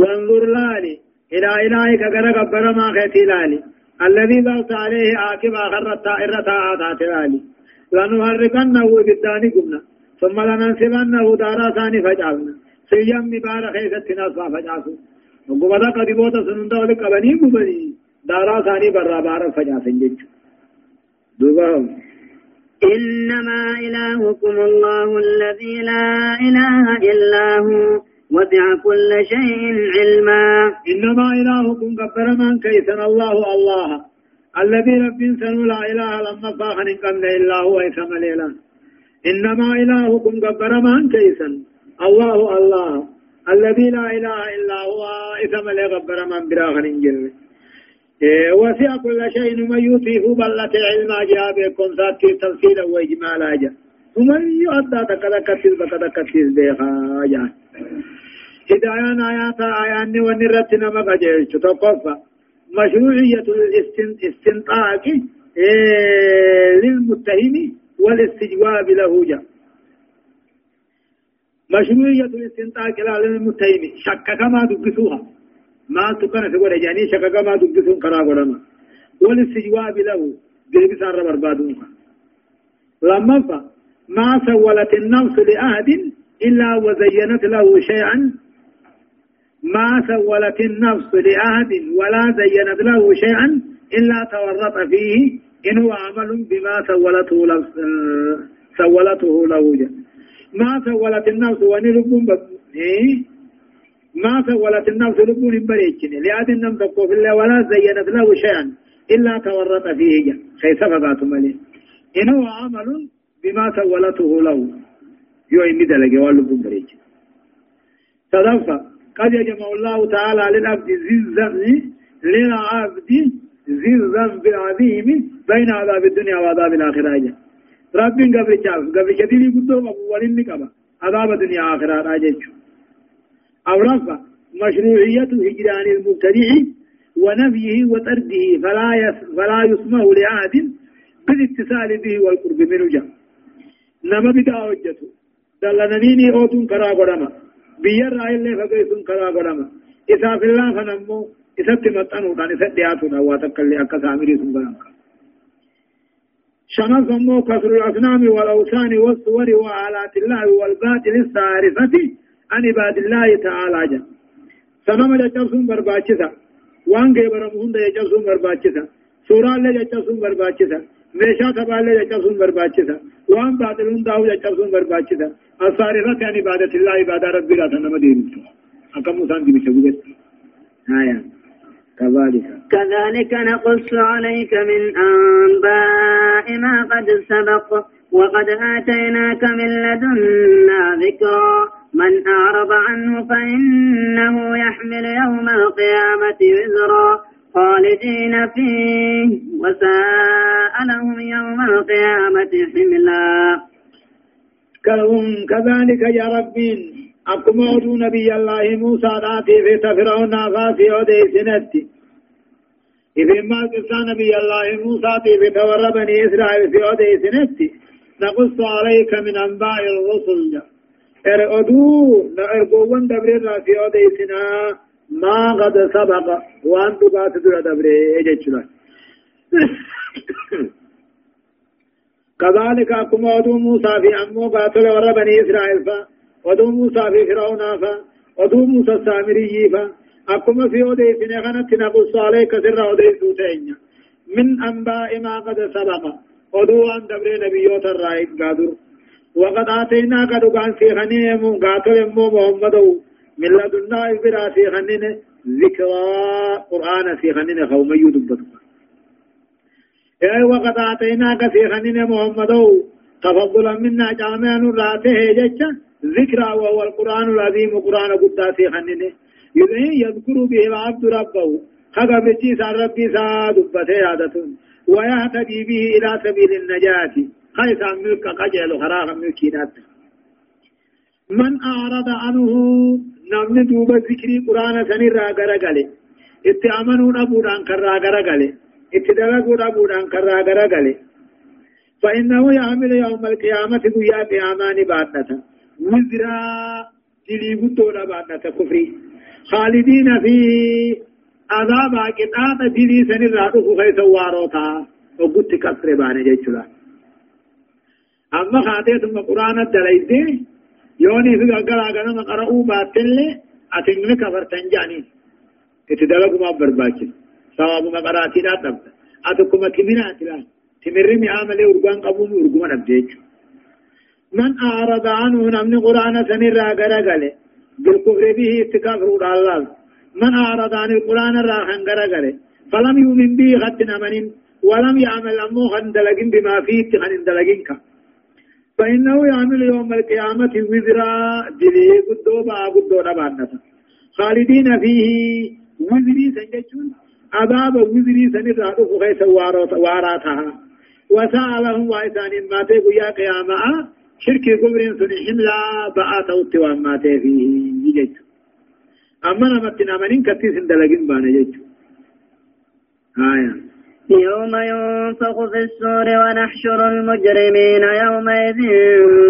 وانظر لالي إلى إلهك غرق برما خيتي لالي الذي ضغط عليه عاقب آخر الطائرة آتات لالي لنهرقنه بالداني قمنا ثم لننسبنه دارا ثاني فجعلنا سيام مبارا خيست نصفا فجعسو وقبضا قدبوتا سنندا ولك بني قبني دارا ثاني برا بارا فجعسن جيجو دوبا. إنما إلهكم الله الذي لا إله إلا هو وسع كل شيء علما. إنما إلهكم كبر من كيسن الله الله. الذي رب سنو لا إله لما فاخن قبل إلا هو إسم الإله إنما إلهكم كبر من كيسن الله الله. الذي لا إله إلا هو إسم كبر من براخن جل. وسع كل شيء من يوتيه بلة علما جاء بكم ذات تفصيلا وإجمالا جاء ومن يؤدى تكذا بكذا كثير بيخا جاء هدايان آيات آيان ونرت نما قجيش تقفى. مشروعية الاستنطاق إيه للمتهم والاستجواب له جاء مشروعية الاستنطاق إلى المتهم شك كما دبسوها ما تكن ولا جاني شك كما دبسون كرا غرما والاستجواب له جلب سار بربادون لما فا ما سولت النفس لأحد إلا وزينت له شيئا. ما سولت النفس لأحد ولا زينت له شيئا إلا تورط فيه إن هو عمل بما سولته سولته له. ما سولت النفس لبون إيه؟ ما سولت النفس لبون بريتشن لأد النم تقو في الله ولا زينت له شيئا إلا تورط فيه جل خيس فقات ملي إن هو عمل بما سولته له. يو إني دلقي واللبون بريتشن تدفع قد يجمع الله تعالى للعبد ذي الذنب للعبد ذي الذنب العظيم بين عذاب الدنيا وعذاب الآخرة ربين قبل شاف قبل شديد قدوم ولين نكبا عذاب الدنيا آخرة راجج أو رفع مشروعية هجران المبتدع ونفيه وطرده فلا فلا يسمه لأحد بالاتصال به والقرب منه جاء. نما بدا وجته دلنني أوتون كرا غرما بير رأي اللي فقيسون كرا غرما إذا في الله فنمو. إذا تمتنوا دان إذا دياتنا واتقل أكا سامري سنبرانك شمس أمو كسر الأصنام والأوثان والصور وآلات الله والباطل الصارفة عن عباد الله تعالى جل. سنما جتبسون برباچسا وان گیبرمون دے جتبسون برباچسا سورا لے جتبسون برباچسا میشا تبا لے جتبسون برباچسا وان باطلون داو جتبسون برباچسا الصارفة عن عبادة الله عبادة رب الله تنما دين أكم مسان دي بشبه آية كذلك كذلك نقص عليك من أنباء ما قد سبق وقد آتيناك من لدنا ذكرا من أعرض عنه فإنه يحمل يوم القيامة وزرا خالدين فيه وساء لهم يوم القيامة حملا. كذلك يا ربين. أكما نبي الله موسى راتي في تفرعون غاسي ودي سنتي. إذن ما قصة نبي الله موسى في تور بني إسرائيل في ودي سنتي. نقص عليك من أنباء الرسل. نأرقوان دبر في ودي سنا ما قد سبق وأن تبات دور دبر إجتشلا كذلك أكما أدو موسى في أمو قاتل ور بني إسرائيل فا ودو موسى في فرعون فا ودو موسى السامري فا. أكما في أودي سنة خانت نقص عليك سر أودي سوتين من أنباء ما قد سبق ودو أن دبر نبيوت الرائد قادر. وقد آتينا قد قان في خنين قاتل مو محمد. من لدنا إبرا في خنين ذكرى قرآن في خنين خومي يدبت أي وقد آتيناك في خنين محمد. تفضلا منا جامعا راته جيشا ذكرى وهو القرآن العظيم قرآن قداسي خننه يذكر به العبد ربه خذ بجيس ربي سادبته عادة ويهتدي به إلى سبيل النجاة. خيس ملك قجل خراغ ملكينات من أعرض عنه نمن دوب ذكري قرآن سنرى غرغله اتعمنون أبودان كرى غرغله اتدلقون أبودان كرى غرغله فإنه يعمل يوم القيامة قيا قيامان باتتا وزرا دلي قدونا بعد كفري خالدين في عذاب قطعة دلي سن راتو خيس واروتا وقت كسر بانه جيشلا أما خاتي ثم قرآن الدلائزي يوني في قرآن قرآن قرأوا باتل أتنين كفر تنجاني اتدلقوا ما برباكي ثواب ما قرأتي لا تبت أتكما تمنات لا تمرمي عملي أرغان قبول أرغان أبديجو من أعرض عنه نمن قرآن سنرى غرغله بالكفر به اتكافر الله من أعرض عن القرآن راحن غرغله فلم يؤمن به خط أمن ولم يعمل أمو خندلقين بما فيه تخن دلقين فإنه يعمل يوم القيامة وزرا دلي قدو با قدو نبانتا خالدين فيه. وزري سنجتون عذاب وزري سنرى خيس واراتها وسألهم وإسان ما تقول يا قيامة. شركي كبرين سن حملا بآت اوت وما فيه. يجج أما نمتنا منين كتيس دلقين بانا يجج آية. يوم ينفخ في السور ونحشر المجرمين يومئذ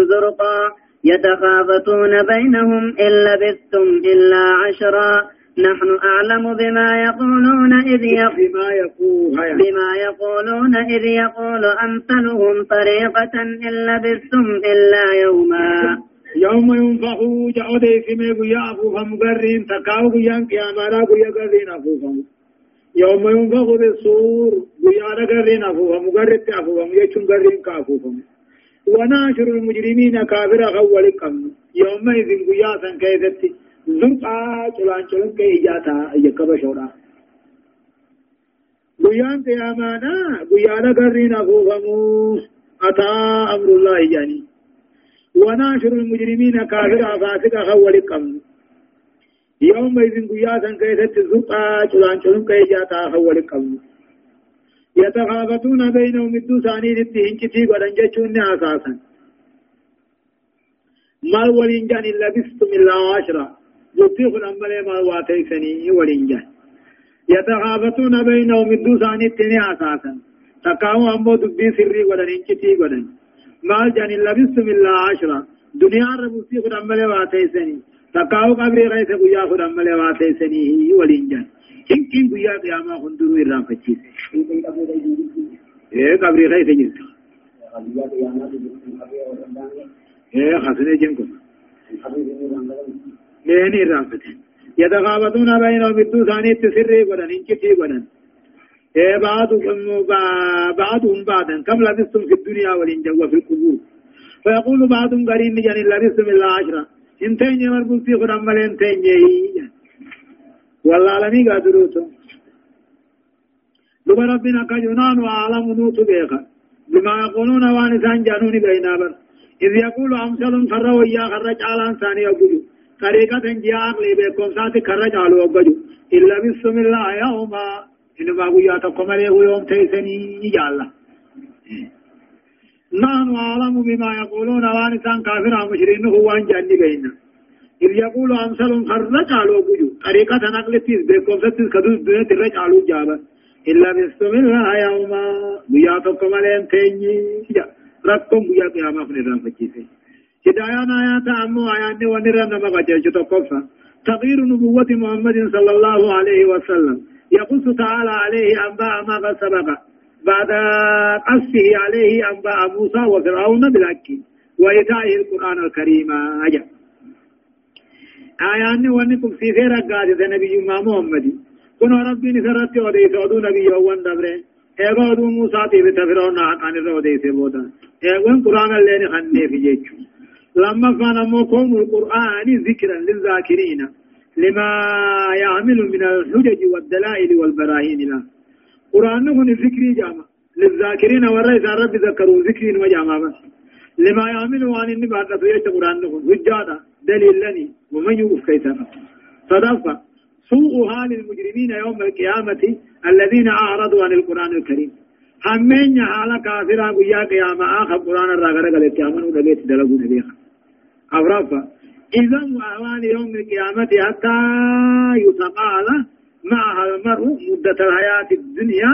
زرقا. يتخافتون بينهم إن لبثتم إلا عشرا. نحن أعلم بما يقولون إذ يقول بما يقولون إذ يقول أمثلهم طريقة إن لبثتم إلا يوما. يوم ينفخ جعود اسمه قيا أفوفا مقرين تكاو قيا قياما لا قيا قرين أفوفا يوم ينفخ بالصور قيا قرين أفوفا مقرد أفوفا يجون قرين كأفوفا وناشر المجرمين كافر أول قم يومئذ قيا سن كيدتي زرقا چلان چلان كي إجاتا يكب شورا. قيان قيامانا قيا قرين أفوفا أتا أمر الله يعني. وناشر المجرمين كافر فاسق خول قم يوم إذن قياسا كيست الزرقا چلان چلان كي جاتا خول قم يتخافتون بينهم الدوساني للتهن كتي قدن جچون أساسا. ما ولنجان إلا بستم إلا عشرة يطيق الأمبل ما واتيسني ولنجان يتخافتون بينهم الدوساني التهن أساسا. تقاو أمو دبي سري قدن انكتي قدن. مال جان لبستم إلا عشرة دنيا ربوسي خد أمالي واتيسني تقاو قبري غيث قيا خد أمالي واتيسني ولين جان إن كن قيا قياما خندرو إرام فتشيس إيه قبري غيث جنس إيه خسنة جنكم لين إرام فتشيس يتغابطون بينهم بدو ثاني تسري قدن إنكتي قدن إيه بعضهم بعضهم بعضا كم لبثتم في الدنيا والإنجا وفي القبور فيقول بعضهم قرين جن لبثتم عشرة انتين في خرم ملين تين والله لمي قادروتم لما ربنا كجنان وعالم نوت بيخا بما يقولون وانسان جانوني بينا بر. إذ يقول أمثل خر ويا خرج على ثاني يقول طريقة جاء عقلي بكم ساتي خرج على وقجو إلا بسم الله يوما. إنما قويا تقوم عليه يوم تيسني يجعل نحن أعلم بما يقولون وانسان كافر مشرين هو أن جاني بيننا إذ يقول أمثل خرج على وقجو طريقة نقل تيز بكم ستيز كدوز بيت الرج على جابا. إلا الله يوما. قويا تقوم عليه تيني. ركم قويا قياما فنران فجيسي هدايان آيات أمو آيات ونران نما قجل تقفى. تغيير نبوة محمد صلى الله عليه وسلم. يقص تعالى عليه أنباء ما قد سبق. بعد قصه عليه أنباء موسى وفرعون بالحق وإيتائه القرآن الكريم. أجل. آيان ونكم في خير قادة نبي ما محمد. كن ربي نسرت وديس ودو نبي يوان دبره. ايغو ودو موسى تيبت فرعون عقان الوديس بودا ايغو قرآن اللي نخنه في جيجو لما فنمو كون القرآن ذكرا للذاكرين لما يعمل من الحجج والدلائل والبراهين له. قرآن هنا ذكري جامع للذاكرين والرئيس رب ذكروا ذكرين وجامع بس لما يعمل عن النبات لفيت قرآن هنا حجادا دليل لني ومن يوقف كيسا صدفة حال المجرمين يوم القيامة الذين أعرضوا عن القرآن الكريم همين حال كافرا قيا قيامة آخر قرآن الرغرة قال اتعامل ودليت دلقوا نبيها أورافا إذا وأوان يوم القيامة حتى يتقال معها المرء مدة الحياة الدنيا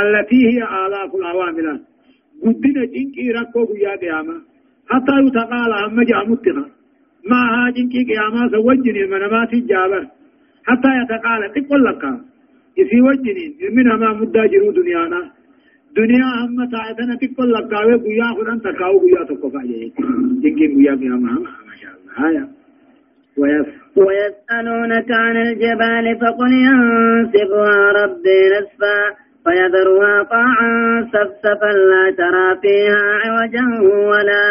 التي هي آلاف العوامل. قدنا جنكي ركو يا قيامة. حتى يتقال هم جاء متنا. معها جنكي قيامة سوجني المنامات الجابر حتى يتقال تقول لك. يسي وجني منها ما مدة جرو دنيانا. دنيا هم تعتنا تقول لك. ويا خدان تكاو ويا تكفى جنكي ويا قيامة. ما شاء الله. ويسألونك عن الجبال فقل ينسفها ربي نسفا فيذرها قاعا سفسفا لا ترى فيها عوجا ولا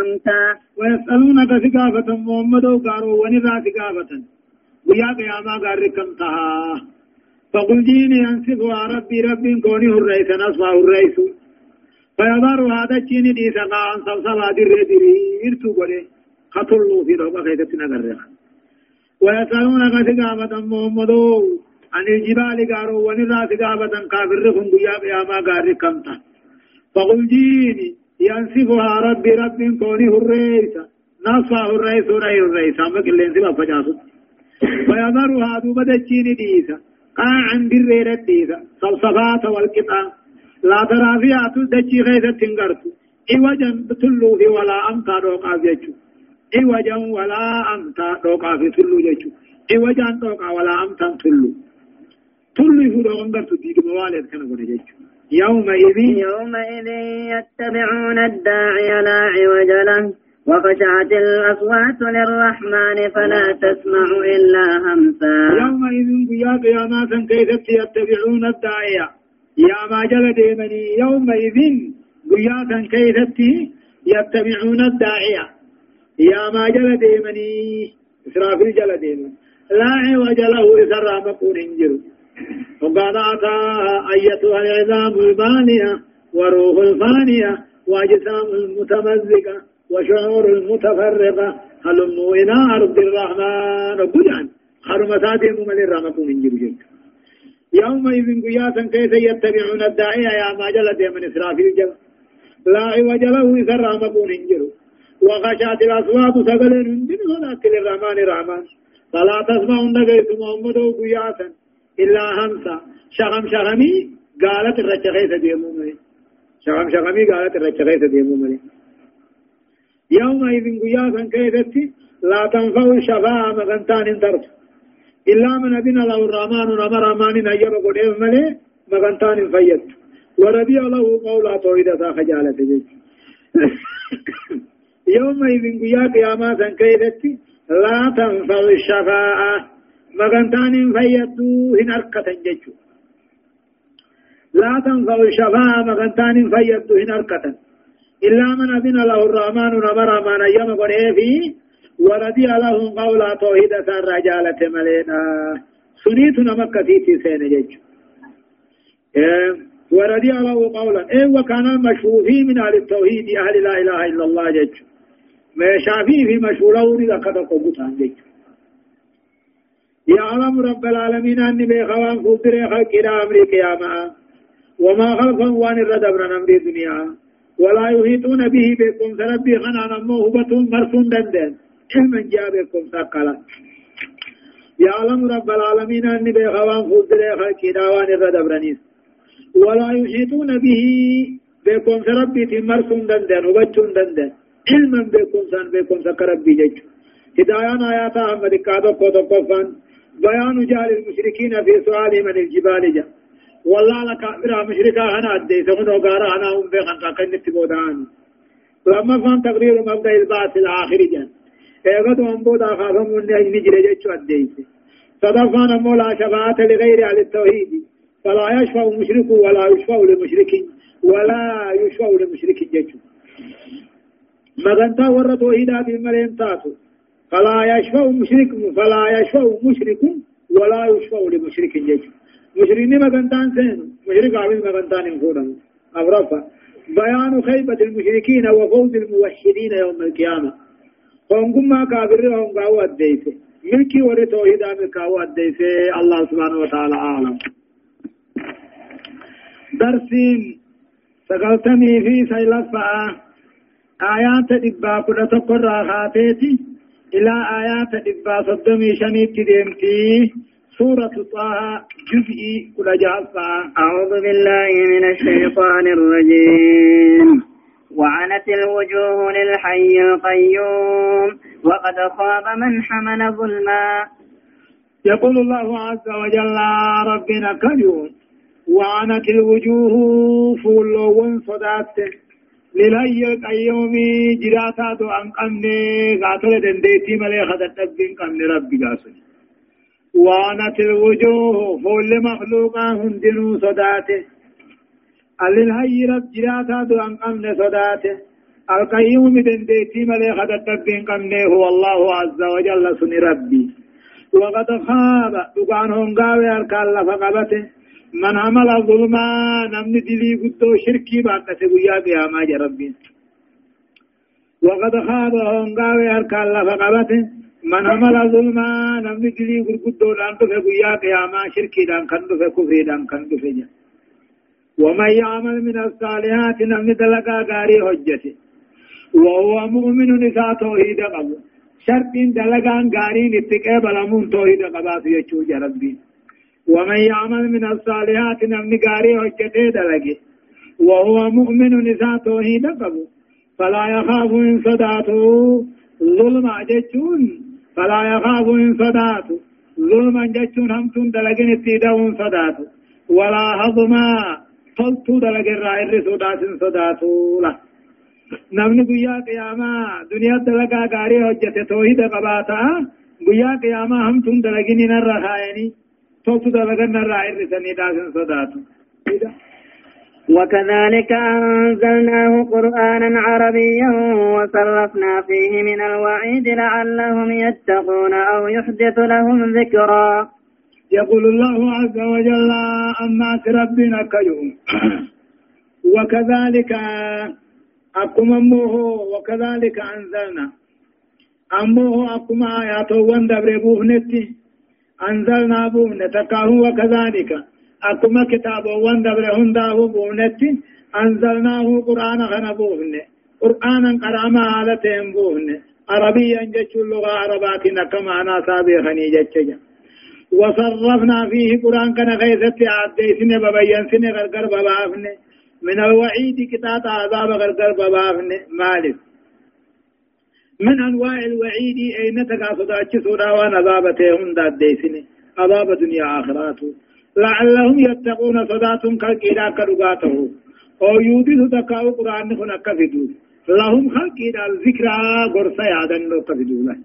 أمتا. ويسألونك ثقافة محمد وقارو ونذا ثقافة. ويا قياما قاركم تها. فقل جيني ينسفها ربي ربي كوني الرئيس نصفه الرئيس فيذر هذا الجيني دي سقاعا سفسفا دري دري قولي. خطلوا في روما خيدتنا قرر ويسألونك ثقافة محمد؟ عن الجبال قارو ونذا ثقافة كافر رخم قيا قياما قاركم تها فقل جيني ينسفها ربي رب كوني الرئيس. نصفه الرئيس رأي الرئيس. أما كلين سبا فجاسد ويذرها دوبة الجين ديسا. قاعا بالريرة ديسا. صلصفات والقطع لا ترى فيها تدجي غيثة تنقرت عوجا تلو ولا أمتا دوقا عوجا ولا أمتا دوقا في تلو جيشو عوجا دوقا ولا أمتا تلو تلو يفو أنقر تديد موالد كان قد جيشو يومئذ يومئذ يتبعون الداعي لا عوج له وخشعت الأصوات للرحمن فلا تسمع إلا همسا يومئذ يا قيامات كيف يتبعون الداعية يا ما جل ديمني يومئذ قياتا كيف يتبعون الداعية يا ما جل ديمني إسرافيل جل ديمني لا عوج له إسر مكون انجر وقال أتاها أيتها العظام البانية وروح الفانية وأجسام المتمزقة وشعور المتفرقة هلموا إلى أرض الرحمن قدعا خرمتاتهم من الرحمة من جرجل يومئذ قياسا كيف يتبعون الداعية يا ما جلد من إسرافيل جل لا عوج له إذا رحمة انجر وخشعت الأصوات سقل من هناك للرحمن الرحمن فلا تسمعون نقيت محمد قياسا إلا همسا. شغم شغمي قالت الرجخيث ديمو ملي شغم شغمي قالت الرجخيث ديمو ملي يومئذ قياسا كيفتي لا تنفع الشفاعة مغنتان ترف إلا من أذن له الرحمن رمى رحمن نجر قديم ملي مغنتان فيت. ورضي له قولا توحيدة خجالة جيش يومئذ قيا قيامات كيفتي لا تنفع الشفاعة مغنتان فيتو هن أركة جيش لا تنفع الشفاعة مغنتان فيتو هن أركة إلا من أذن له الرحمن نمر من أيام قرئ فيه ورضي لهم قولا توحيدة الرجالة ملينا. سنيت نمك في سين جيج إيه ورضي له قولا. إيه وكان المشهور من أهل التوحيد أهل لا إله إلا الله جيج ما شافي في مشهورة لقد قبطان جيج يعلم رب العالمين أني بخوان فوتر خلق إلى أمر قيامة. وما خلقهم وأن الردبر أمر الدنيا ولا يحيطون به بكم. سربي خنان هبتهم مرسون دندن. علما جاء بكم سقلا يعلم رب العالمين أني بخوان فوزر خلقي داوان الردبرنيس ولا يحيطون به بكم. سربي مرسون دندن هبتهم دندن. علما بكم سان بكم سكربي جج هدايان آيات أحمد قادو قدو قفان بيان جهل المشركين في سؤالهم عن الجبال جاء والله لك أمرا مشركا هنا أدي سمنو قارا هنا هم بيخان قاقين نتبودان لما فان تقرير مبدأ البعث الآخر جان ايغدو انبودا خافم من نجر جيشو أدي صدفان مولا شفاعة لغير على التوحيد فلا يشفع مشرك ولا يشفع لمشرك ولا يشفع لمشرك جيشو مغنتا ور توحيدا بمرين تاتو. فلا يشفع مشرك فلا يشفع مشرك ولا يشفع لمشرك جيشو مشركين مغنتان سين مشرك عامل مغنتان فورن أغرفة بيان خيبة المشركين وفوز الموحدين يوم القيامة. هم ما كافر قاوة الديسة ملكي وري توحيد عامل قاوة الديسة الله سبحانه وتعالى أعلم. درسين سقلتني في سيلفة آيات دبا كنا تقر خاتيتي إلى آيات دبا صدمي شنيت ديمتي سورة طه جزئي كل جعفة أعوذ بالله من الشيطان الرجيم وعنت الوجوه للحي القيوم وقد خاب من حمل ظلما يقول الله عز وجل ربنا كريم وعنت الوجوه فولو صدات للهي القيوم جراتا دو أنقمني قاتل دنديتي ملي خدت أبين قمني ربي قاسني وانت الوجوه فول مخلوقا هندنو صداته. الهي رب جراتا دو ان قمن صداته. القيوم دنديتي ملي خدت بين قمنه هو الله عز وجل سن ربي. وقد خاب دقان هنقاوي أركان لفقبته. من عمل ظلما نمن دلي قدو شركي باقته قيا قياما ربي. وقد خاب هنقاوي أركان لفقبته من عمل ظلما نمني دلي غرغدو دان دفه قيا قياما شركي دان كن دفه كفري دان كن دفه جا ومن يعمل من الصالحات نمني دلقا غاري حجته وهو مؤمن نساء توحيد قبو. شرط دلقان غاري نتقى بلمون توحيد قبات يچو ربي. ومن يعمل من الصالحات نمني غاري حجته دلقه وهو مؤمن نساء توحيد قبو فلا يخاف إن صداته ظلم جتون فلا يخاف إن صداته ظلما جتون همتون دلقين اتداون صداته ولا هضما. تلتو دلقين رائر صدات صداته له namni guyyaa qiyaamaa duniyaa dalagaa gaarii hojjete toohida qabaataa guyyaa qiyaamaa hamtuun dalagini narra irrisanii dhaasin sodaatu وكذلك أنزلناه قرآنا عربيا وصرفنا فيه من الوعيد لعلهم يتقون أو يحدث لهم ذكرا. يقول الله عز وجل أما ربنا كيوم وكذلك أقوم أمه وكذلك أنزلنا. أمه أقوم آيات وندبر بوهنتي أنزلنا بوهنة تكاه وكذلك. أقوم كتاب وندبر هنداه بوهنتي أنزلناه قرآن خنا بوهنة قرآنا قرآما حالتهم بوهنة عربيا جتش اللغة عرباتنا كما أنا سابقني جتش وصرفنا فيه قرآن كان غيثت عديسن ببين سن غرقر ببافنه من الوعيد كتاب عذاب غرقر ببافن مالك. من أنواع الوعيد أين تقاصد أجسونا ونذابتهم داد ديسن عذاب دنيا آخراته. لعلهم يتقون صداتهم كالكيدا كرغاته أو يودث تقاو قرآن هنا كفدو لهم خلقيدا الذكرى غرصة يعدن لو كفدو له.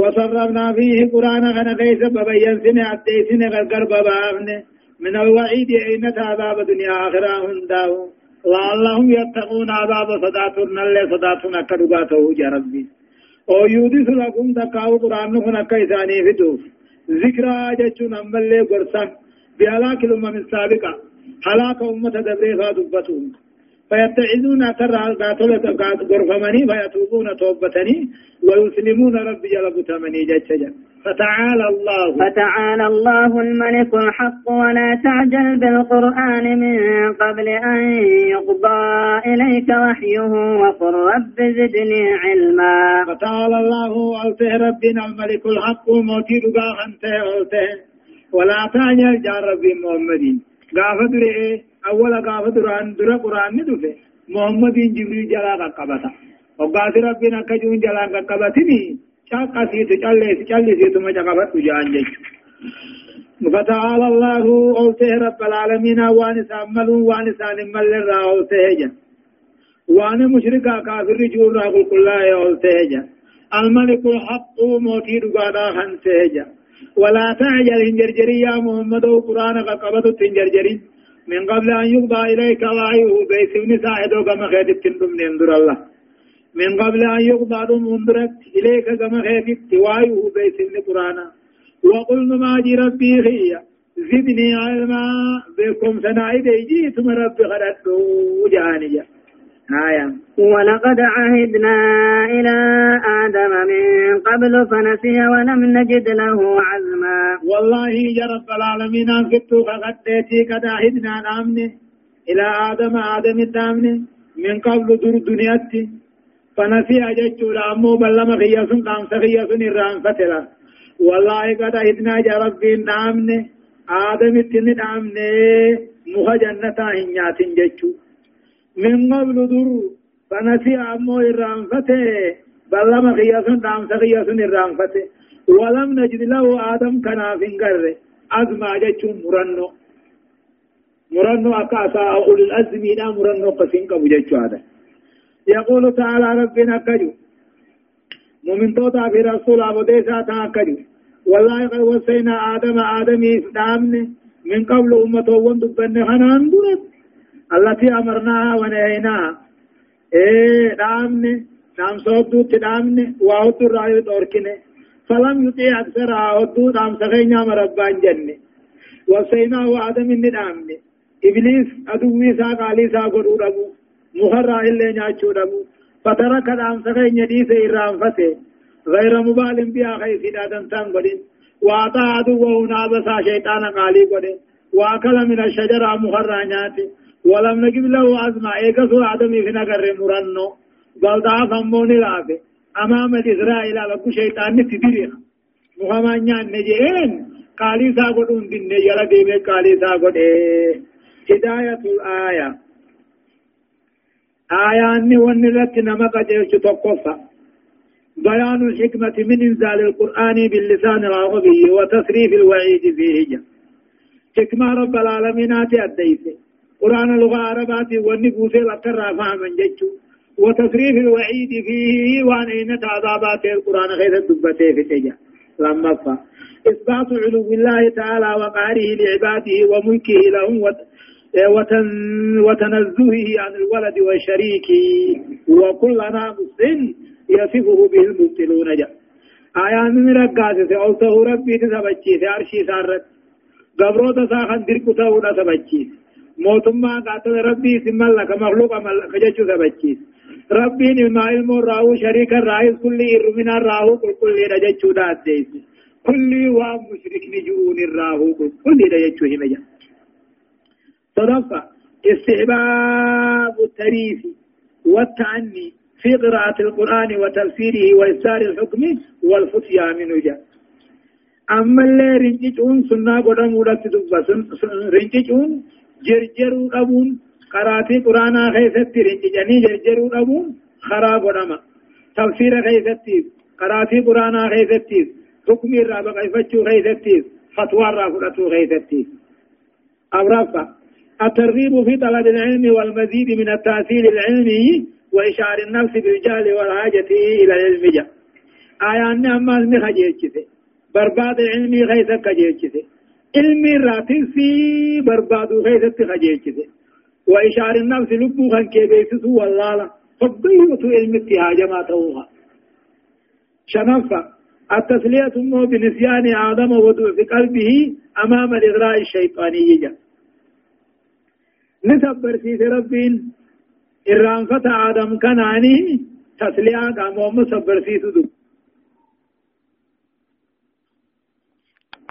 وصرفنا فيه قرآن غنى غيث ببين سنة عديسن غرقر ببافن من الوعيد أين عذاب دنيا آخرة هنداه لعلهم يتقون عذاب صداتنا اللي صداتنا كدقاته يا ربي. أو يودس لكم تقاو قرآن هنا كيساني فدوف. ذكرى جتشون أما اللي قرصان بهلاك الأمم السابقة. هلاك أمة دبريها دبتهم فيتعذون ترى قاتلة غرفمني فيتوبون توبتني ويسلمون رب جل بتمني جتشجا. فتعالى الله. فتعالى الله الملك الحق ولا تعجل بالقرآن من قبل أن يقضى إليك وحيه وقل رب زدني علما. فتعالى الله ألته ربنا الملك الحق موتي رقا خنته ألته. ولا تعجل جار ربي محمد. قافت أول قافت ران در قرآن ندفه محمد جبريل جلا قبطا وقات ربنا كجون جلا قبطني شاقسيت چلس چلسيت ما جقبت جان جيش فتعالى الله أوته رب العالمين وان ساملون وان سالم مل را أوته جا وان مشركا كافر جور قل كل أوته جا الملك الحق موتي رقادا خنسه جا ولا تعجل هنجرجري يا محمد قرآن قبض تنجرجري من قبل أن يقضى إليك وعيه بيسون ساعدو كما خيدت تندم نندر الله من قبل أن يقضى منذرت إليك كما خيفت وايه بيسن قرانا وقلنا ما جي ربي خي زدني علما. بكم سنائد جيتم ربي خدتو جانيا آية. ولقد عهدنا إلى آدم من قبل فنسي ولم نجد له عزما. والله يا رب العالمين أنفتو فقدتي قد عهدنا نامني. إلى آدم آدم الدامني. من قبل در دنياتي. فنسي أججو لأمو بلما خياسون قام سخياسون الرام فتلا والله قد أهدنا جا ربي نامن آدم اتن نامن مخ جنتا هنيات ججو من قبل در فنسي أمو الرام فتلا بلما خياسون قام سخياسون الرام فتلا ولم نجد له آدم كنافين قرر. أزما ججو مرنو. مرنو أكاسا أقول الأزمي لا مرنو قسين قبو ججو هذا. يقول تعالى ربنا كجو. مؤمن توتا في رسول أبو ديسا تا كجو. والله قد وصينا آدم آدمي دامن. من قبل أمته وندبن خنان درت التي أمرناها ونهيناها إيه دامن. نام صوتو تدامن وعود الرأي توركنه فلم يطيع أكثر عودو دام سخينا مربان جنة وصيناه آدم من دامن. إبليس أدوي سا قالي سا قدو ربو مخرى إلا نياتشو دمو فترك الأم سغي نديس إرام فتي غير مبال بها خيس دادن تنقلين وأعطى عدوه نابسا شيطان قالي قلين وأكل من الشجرة مخرى نياتي ولم نجب له عزم إيقظ آدمي في نقر مرنو بل ضعف أموني لافي أمام إسرائيل لكو شيطان نتدريخ محمد نيان نجئين قالي ساقودون دين نجل ديمي قالي ساقود هداية الآية آيان ونرت نمق جيش تقفى بيان الحكمة من إنزال القرآن باللسان العربي وتصريف الوعيد فيه. حكمة رب العالمين آتي قرآن لغة عربات والنبوس الأكرى فهما جيشو وتصريف الوعيد فيه وأن أين عذابات القرآن غير الدبتين في تجا لما فا إثبات علو الله تعالى وقهره لعباده وملكه لهم وتنزهه عن الولد والشريك وكل ناقص يصفه به المبتلون جاء آيان من رقاسة أوته ربي تسبجي عرشي سارت قبرو تساخن تاونا سبجي موتما قاتل ربي سمى لك مخلوق ملك ججو سبجي ربي نما علم راهو شريك الرئيس كل إرمنا راهو كل كل رججو دات ديس كل وام مشرك نجون الراهو كل كل رججو همجا صدفة استحباب التريث والتعني في قراءة القرآن وتفسيره وإفسار الحكم والفتيا من جاء أما اللي رنجتون سنة قدام ولت دبا رنجتون جرجروا أبون قرأتي قرآن خيستي رنججاني جرجروا أبون خراب قدام تفسير خيستي قرأتي قرآن خيستي حكم الرابق إفتشو خيستي فتوى الرافقة خيستي أبرافة الترغيب في طلب العلم والمزيد من التأثير العلمي وإشعار النفس بالجهل والحاجة إلى العلم جاء آيان أما المخجيتشته برباد علمي غيث كجيتشته علمي راتي في برباد غيث خجيتشته وإشعار النفس لبو خان كيبيسس والله فضيوة علم اتهاج ما توها شنفة. التسلية مو بنسيان آدم وضوء في قلبه أمام الإغراء الشيطاني جاء نسبر سيد ربين irraanfata aadam kanaani tasliyaa qaamoomma sabbarsiisu dub